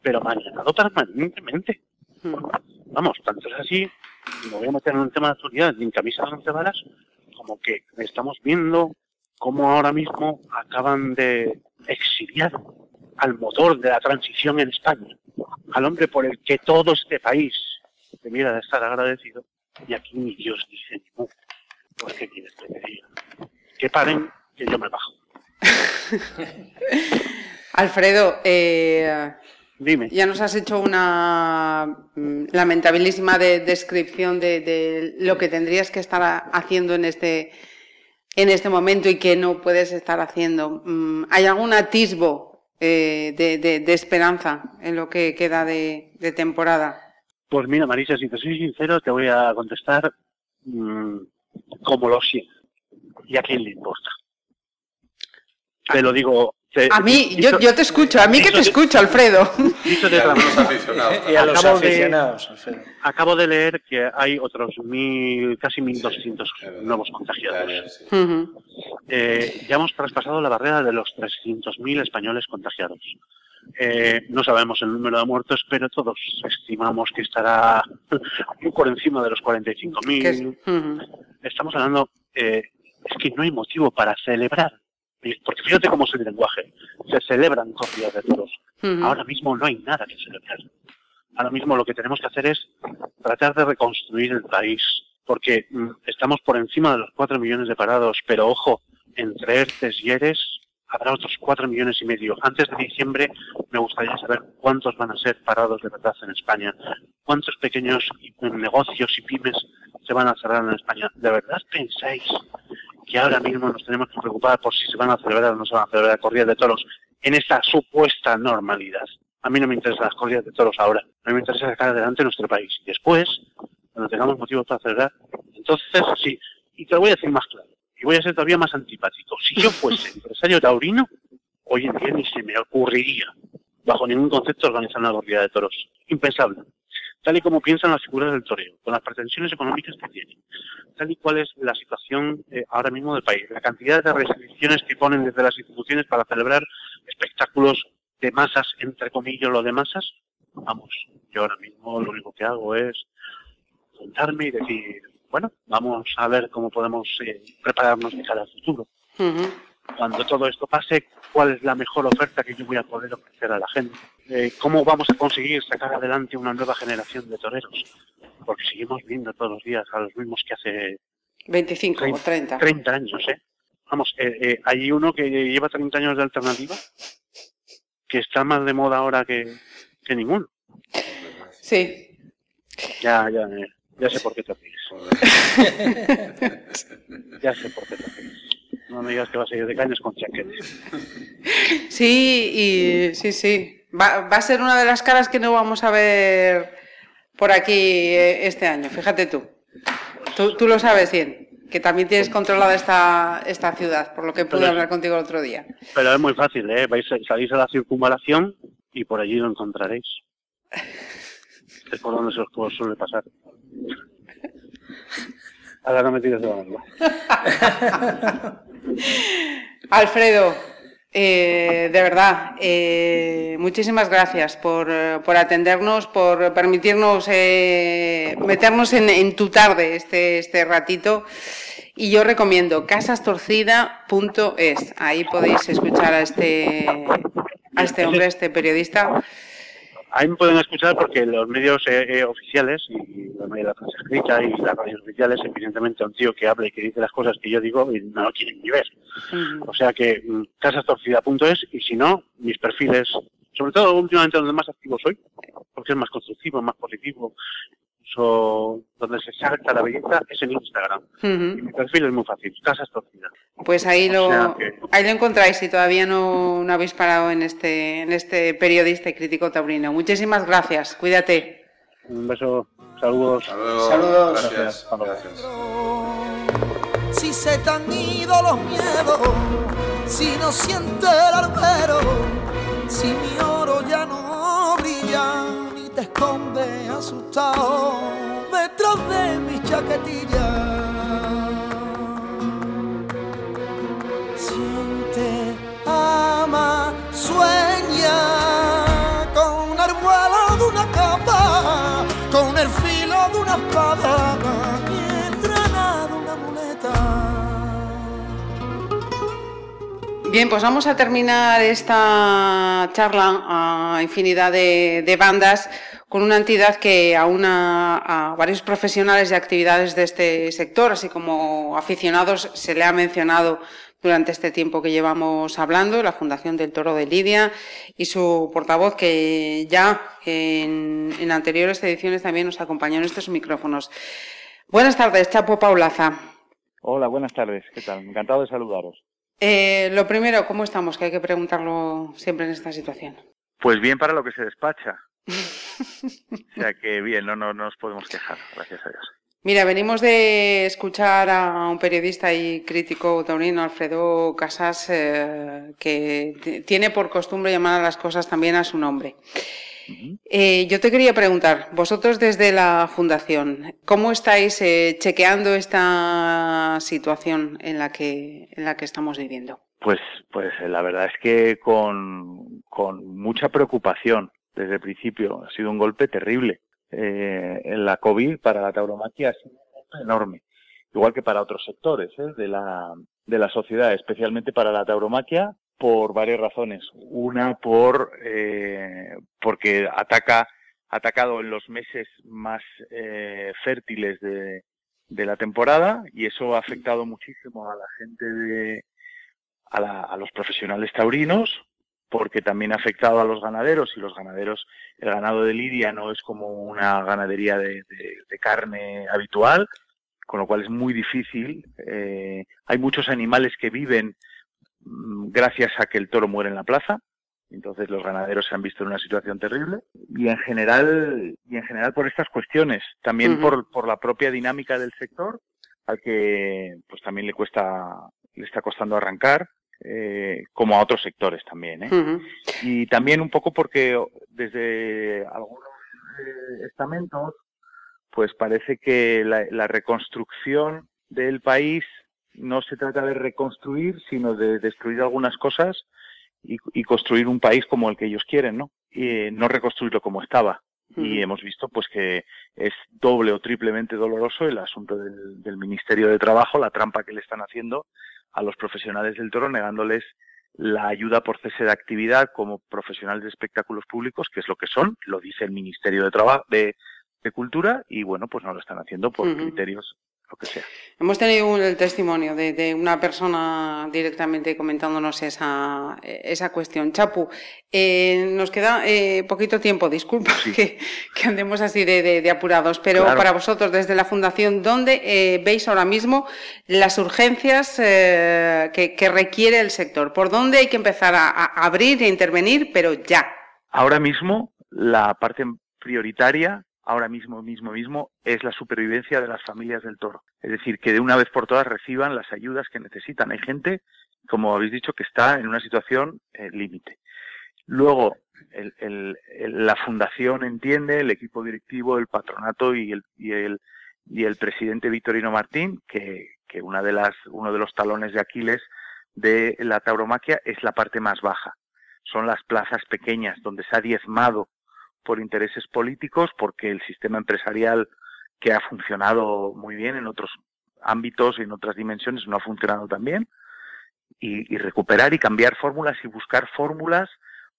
pero maniatado permanentemente. Vamos, tanto es así, me voy a meter en un tema de actualidad, ni en camisa de once varas, como que estamos viendo cómo ahora mismo acaban de exiliar al motor de la transición en España, al hombre por el que todo este país debiera de estar agradecido, y aquí ni Dios dice ni mu. ¿qué quieres que diga? Que paren, que yo me bajo. Alfredo, eh, Dime. ya nos has hecho una mm, lamentabilísima descripción de, de, lo que tendrías que estar haciendo en este en este momento y que no puedes estar haciendo. Mm, ¿Hay algún atisbo eh, de, esperanza en lo que queda de, temporada? Pues mira, Marisa, si te soy sincero, te voy a contestar mm, como lo siento. ¿Y a quién le importa? Te lo digo, a mí, yo, yo, te escucho, a mí que te escucho, Alfredo. Dicho de y a los aficionados, Alfredo. Acabo de leer que hay otros mil, casi 1.200 nuevos contagiados. Eh, ya hemos traspasado la barrera de los 300.000 españoles contagiados. Eh, no sabemos el número de muertos, pero todos estimamos que estará por encima de los 45.000. Estamos hablando, eh, es que no hay motivo para celebrar porque fíjate cómo es el lenguaje. Se celebran corridas de toros. Ahora mismo no hay nada que celebrar. Ahora mismo lo que tenemos que hacer es tratar de reconstruir el país, porque mm, estamos por encima de los cuatro millones de parados, pero ojo, entre ERTES y ERES habrá otros cuatro millones y medio. Antes de diciembre me gustaría saber cuántos van a ser parados de verdad en España, cuántos pequeños negocios y pymes se van a cerrar en España. ¿De verdad pensáis que ahora mismo nos tenemos que preocupar por si se van a celebrar o no se van a celebrar corridas de toros en esta supuesta normalidad. A mí no me interesan las corridas de toros ahora. A mí me interesa sacar adelante nuestro país. Y después, cuando tengamos motivos para celebrar, entonces sí. Y te lo voy a decir más claro. Y voy a ser todavía más antipático. Si yo fuese empresario taurino, hoy en día ni se me ocurriría, bajo ningún concepto, organizar una corrida de toros. Impensable tal y como piensan las figuras del toreo, con las pretensiones económicas que tienen, tal y cual es la situación eh, ahora mismo del país, la cantidad de restricciones que ponen desde las instituciones para celebrar espectáculos de masas, entre comillas, lo de masas, vamos, yo ahora mismo lo único que hago es sentarme y decir, bueno, vamos a ver cómo podemos eh, prepararnos de cara al futuro. Cuando todo esto pase, ¿cuál es la mejor oferta que yo voy a poder ofrecer a la gente? Eh, ¿Cómo vamos a conseguir sacar adelante una nueva generación de toreros? Porque seguimos viendo todos los días a los mismos que hace 25 o 30. 30 años, ¿eh? Vamos, eh, eh, hay uno que lleva 30 años de alternativa que está más de moda ahora que, que ninguno. Sí. Ya, ya, ya sé por qué te ríes. ya sé por qué te ríes. No me digas que vas a ir de cañas con chaquetes. Sí, y sí, sí. Va, va, a ser una de las caras que no vamos a ver por aquí eh, este año, fíjate tú. Tú, tú lo sabes bien, que también tienes controlada esta, esta ciudad, por lo que pude hablar contigo el otro día. Pero es muy fácil, ¿eh? Vais, salís a la circunvalación y por allí lo encontraréis. es por donde se os suele pasar. Ahora no me tires de la. Alfredo, eh, de verdad, eh, muchísimas gracias por, por, atendernos, por permitirnos eh, meternos en, en, tu tarde este, este ratito. Y yo recomiendo casastorcida.es. Ahí podéis escuchar a este, a este hombre, a este periodista, Ahí me pueden escuchar porque los medios eh, eh, oficiales y la media de la prensa escrita y las radios oficiales, evidentemente, un tío que habla y que dice las cosas que yo digo y no lo quieren ni ver. O sea que mm, casastorcida.es y si no, mis perfiles, sobre todo últimamente donde más activo soy, porque es más constructivo, más positivo, donde se salta la belleza es en Instagram. Y mi perfil es muy fácil, Casas Torcidas. Pues ahí lo, ahí lo encontráis si todavía no, no, habéis parado en este, en este periodista y crítico taurino. Muchísimas gracias, cuídate. Un beso, saludos. Saludos. Gracias. Gracias. Si se te han ido los miedos, si no siente el albero, si mi oro ya no brilla te esconde asustado detrás de mi chaquetilla. Siente, ama, sueña con el vuelo de una capa, con el filo de una espada Bien, pues vamos a terminar esta charla a infinidad de, bandas con una entidad que aúna a varios profesionales y actividades de este sector, así como aficionados, se le ha mencionado durante este tiempo que llevamos hablando, la Fundación del Toro de Lidia y su portavoz que ya en, en anteriores ediciones también nos acompañó en estos micrófonos. Buenas tardes, Chapo Paulaza. Hola, buenas tardes. ¿Qué tal? Encantado de saludaros. Eh, lo primero, ¿cómo estamos? Que hay que preguntarlo siempre en esta situación. Pues bien para lo que se despacha. o sea que bien, no, no, no nos podemos quejar, gracias a Dios. Mira, venimos de escuchar a un periodista y crítico taurino, Alfredo Casas, eh, que tiene por costumbre llamar a las cosas también a su nombre. Eh, yo te quería preguntar, vosotros desde la Fundación, ¿cómo estáis eh, chequeando esta situación en la que, en la que estamos viviendo? Pues, pues la verdad es que con, con mucha preocupación desde el principio. Ha sido un golpe terrible. Eh, en la COVID para la tauromaquia ha sido un golpe enorme, igual que para otros sectores ¿eh? de, la, de la sociedad, especialmente para la tauromaquia por varias razones. Una por eh, porque ataca atacado en los meses más eh, fértiles de, de, la temporada y eso ha afectado muchísimo a la gente de a, la, a los profesionales taurinos porque también ha afectado a los ganaderos y los ganaderos, el ganado de Lidia no es como una ganadería de, de, carne habitual, con lo cual es muy difícil. Eh, hay muchos animales que viven gracias a que el toro muere en la plaza, entonces los ganaderos se han visto en una situación terrible y en general y en general por estas cuestiones, también por, por la propia dinámica del sector al que pues también le cuesta le está costando arrancar eh, como a otros sectores también. ¿eh? Y también un poco porque desde algunos eh, estamentos, pues parece que la, reconstrucción del país no se trata de reconstruir, sino de destruir algunas cosas y, construir un país como el que ellos quieren, ¿no? Y no reconstruirlo como estaba. Y hemos visto pues que es doble o triplemente doloroso el asunto del, del Ministerio de Trabajo, la trampa que le están haciendo a los profesionales del toro negándoles la ayuda por cese de actividad como profesionales de espectáculos públicos, que es lo que son, lo dice el Ministerio de Trabajo de, de Cultura, y bueno, pues no lo están haciendo por criterios Hemos tenido el testimonio de, una persona directamente comentándonos esa, esa cuestión. Chapu, eh, nos queda eh, poquito tiempo, disculpa que, andemos así de, apurados, pero para vosotros desde la Fundación, ¿dónde eh, veis ahora mismo las urgencias que, requiere el sector? ¿Por dónde hay que empezar a, a abrir e intervenir, pero ya? Ahora mismo la parte prioritaria ahora mismo, mismo, mismo, es la supervivencia de las familias del toro. Es decir, que de una vez por todas reciban las ayudas que necesitan. Hay gente, como habéis dicho, que está en una situación eh, límite. Luego, la fundación entiende, el equipo directivo, el patronato y el, y el, y el presidente Victorino Martín, que, que una de las, uno de los talones de Aquiles de la tauromaquia es la parte más baja. Son las plazas pequeñas donde se ha diezmado por intereses políticos, porque el sistema empresarial que ha funcionado muy bien en otros ámbitos y en otras dimensiones no ha funcionado tan bien, y, recuperar y cambiar fórmulas y buscar fórmulas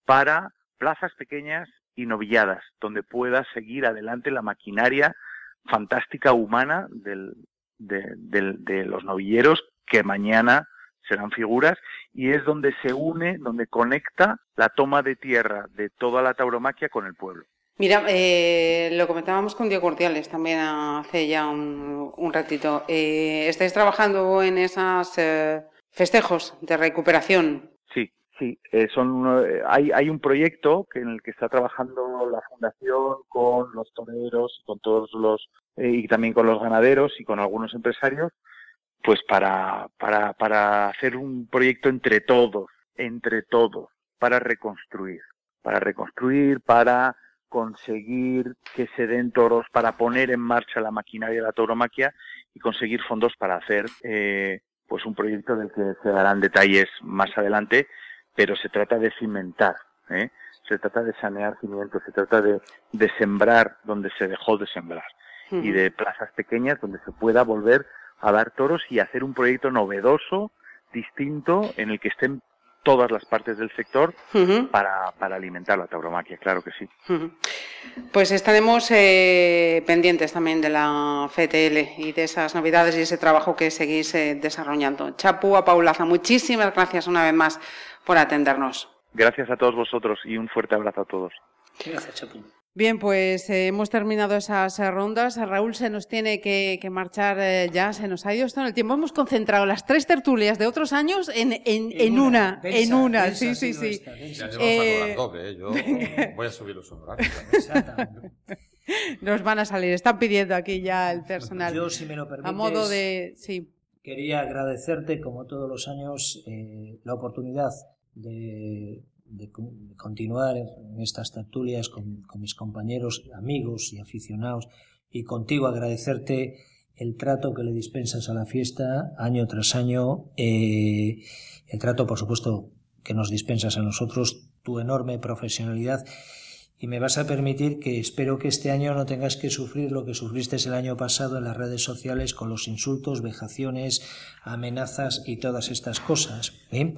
para plazas pequeñas y novilladas, donde pueda seguir adelante la maquinaria fantástica humana del, de los novilleros que mañana serán figuras, y es donde se une, donde conecta la toma de tierra de toda la tauromaquia con el pueblo. Mira, eh, lo comentábamos con Diego Cordiales también hace ya un, ratito. Eh, ¿Estáis trabajando en esos eh, festejos de recuperación? Sí, sí. son, hay, hay un proyecto que en el que está trabajando la Fundación con los toreros, con todos los y también con los ganaderos y con algunos empresarios pues para, para, para hacer un proyecto entre todos, entre todos, para reconstruir, para reconstruir, para conseguir que se den toros, para poner en marcha la maquinaria de la tauromaquia y conseguir fondos para hacer eh, pues un proyecto del que se darán detalles más adelante, pero se trata de cimentar, ¿eh? se trata de sanear cimientos, se trata de, de sembrar donde se dejó de sembrar y de plazas pequeñas donde se pueda volver a dar toros y hacer un proyecto novedoso, distinto, en el que estén todas las partes del sector para, para, alimentar la tauromaquia, claro que sí. Pues estaremos eh, pendientes también de la FTL y de esas novedades y ese trabajo que seguís eh, desarrollando. Chapu, a Paulaza, muchísimas gracias una vez más por atendernos. Gracias a todos vosotros y un fuerte abrazo a todos. Gracias, Chapu. Bien, pues eh, hemos terminado esas eh, rondas. Raúl se nos tiene que, marchar eh, ya, se nos ha ido esto en el tiempo. Hemos concentrado las tres tertulias de otros años en, una, en una. sí, sí, sí. Ya Yo voy a subir los honorarios. nos van a salir. Están pidiendo aquí ya el personal. Yo, si me lo permites, a modo de, sí. Quería agradecerte, como todos los años, eh, la oportunidad de, de, continuar en estas tertulias con, mis compañeros, amigos y aficionados, y contigo agradecerte el trato que le dispensas a la fiesta año tras año, eh, el trato, por supuesto, que nos dispensas a nosotros, tu enorme profesionalidad y me vas a permitir que espero que este año no tengas que sufrir lo que sufriste el año pasado en las redes sociales con los insultos, vejaciones, amenazas y todas estas cosas. ¿eh?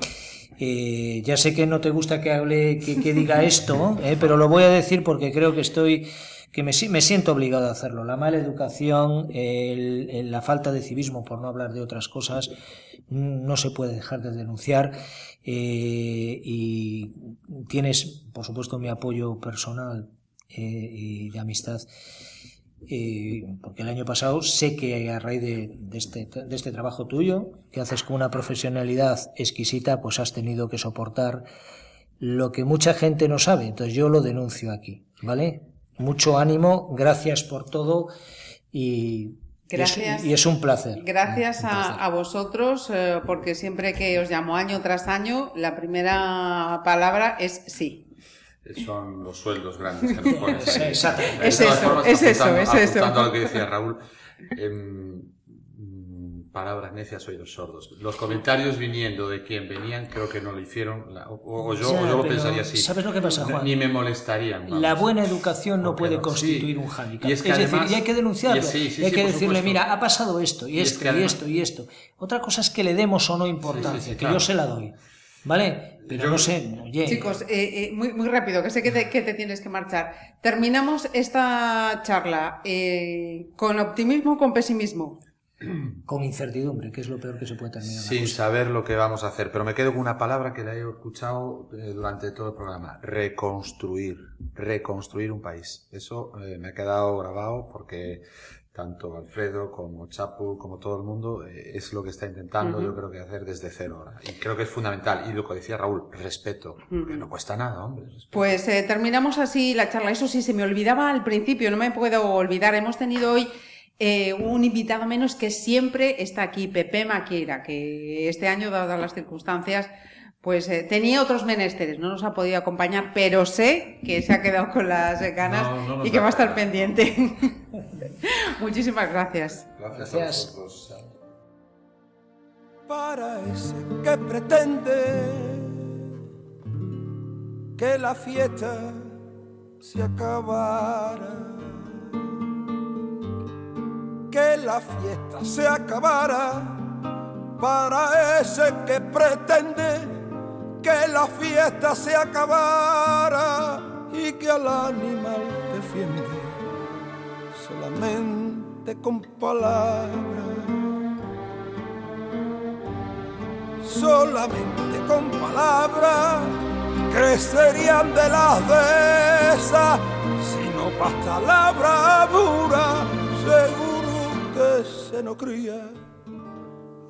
Ya sé que no te gusta que hable, que, que diga esto, ¿eh? pero lo voy a decir porque creo que estoy que me, me siento obligado a hacerlo. La mala educación, la falta de civismo, por no hablar de otras cosas, no se puede dejar de denunciar. Eh, y tienes, por supuesto, mi apoyo personal eh, y de amistad. Eh, porque el año pasado sé que a raíz de, este, de este trabajo tuyo, que haces con una profesionalidad exquisita, pues has tenido que soportar lo que mucha gente no sabe. Entonces yo lo denuncio aquí, ¿vale? Mucho ánimo, gracias por todo y Gracias. Y es, un placer. Gracias A, vosotros, eh, porque siempre que os llamo año tras año, la primera palabra es sí. Son los sueldos grandes que nos ponen. Exacto. Es eso, es eso, es eso. a lo que decía Raúl, em, palabras necias, oídos sordos. Los comentarios viniendo de quien venían, creo que no lo hicieron, o, yo, yo, lo pensaría así. ¿Sabes lo que pasa, Juan? Ni me molestarían. La buena educación no puede constituir un hándicap. es, decir, y hay que denunciarlo. hay que decirle, mira, ha pasado esto, y, esto, y, esto, y esto. Otra cosa es que le demos o no importancia, que yo se la doy. ¿Vale? Pero no sé. Chicos, eh, eh, muy, muy rápido, que sé que te, que te, tienes que marchar. Terminamos esta charla eh, con optimismo o con pesimismo. con incertidumbre, que es lo peor que se puede terminar. Sin saber lo que vamos a hacer, pero me quedo con una palabra que la he escuchado eh, durante todo el programa, reconstruir, reconstruir un país. Eso eh, me ha quedado grabado porque tanto Alfredo como Chapu, como todo el mundo, eh, es lo que está intentando, yo creo que hacer desde cero ahora. Y creo que es fundamental. Y lo que decía Raúl, respeto, que no cuesta nada, hombre. Pues terminamos así la charla. Eso sí, se me olvidaba al principio, no me puedo olvidar. Hemos tenido hoy eh, un invitado menos que siempre está aquí, Pepe Maquira, que este año, dadas las circunstancias, pues eh, tenía otros menesteres, no nos ha podido acompañar, pero sé que se ha quedado con las ganas y que va a estar pendiente. Muchísimas gracias. Gracias, gracias. a vosotros. Para ese que pretende que la fiesta se acabara que la fiesta se acabara para ese que pretende que la fiesta se acabara y que al animal defiende solamente con palabras. Solamente con palabras crecerían de las de esas si no basta la bravura seguro se nos cría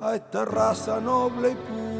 a esta raza noble y pura.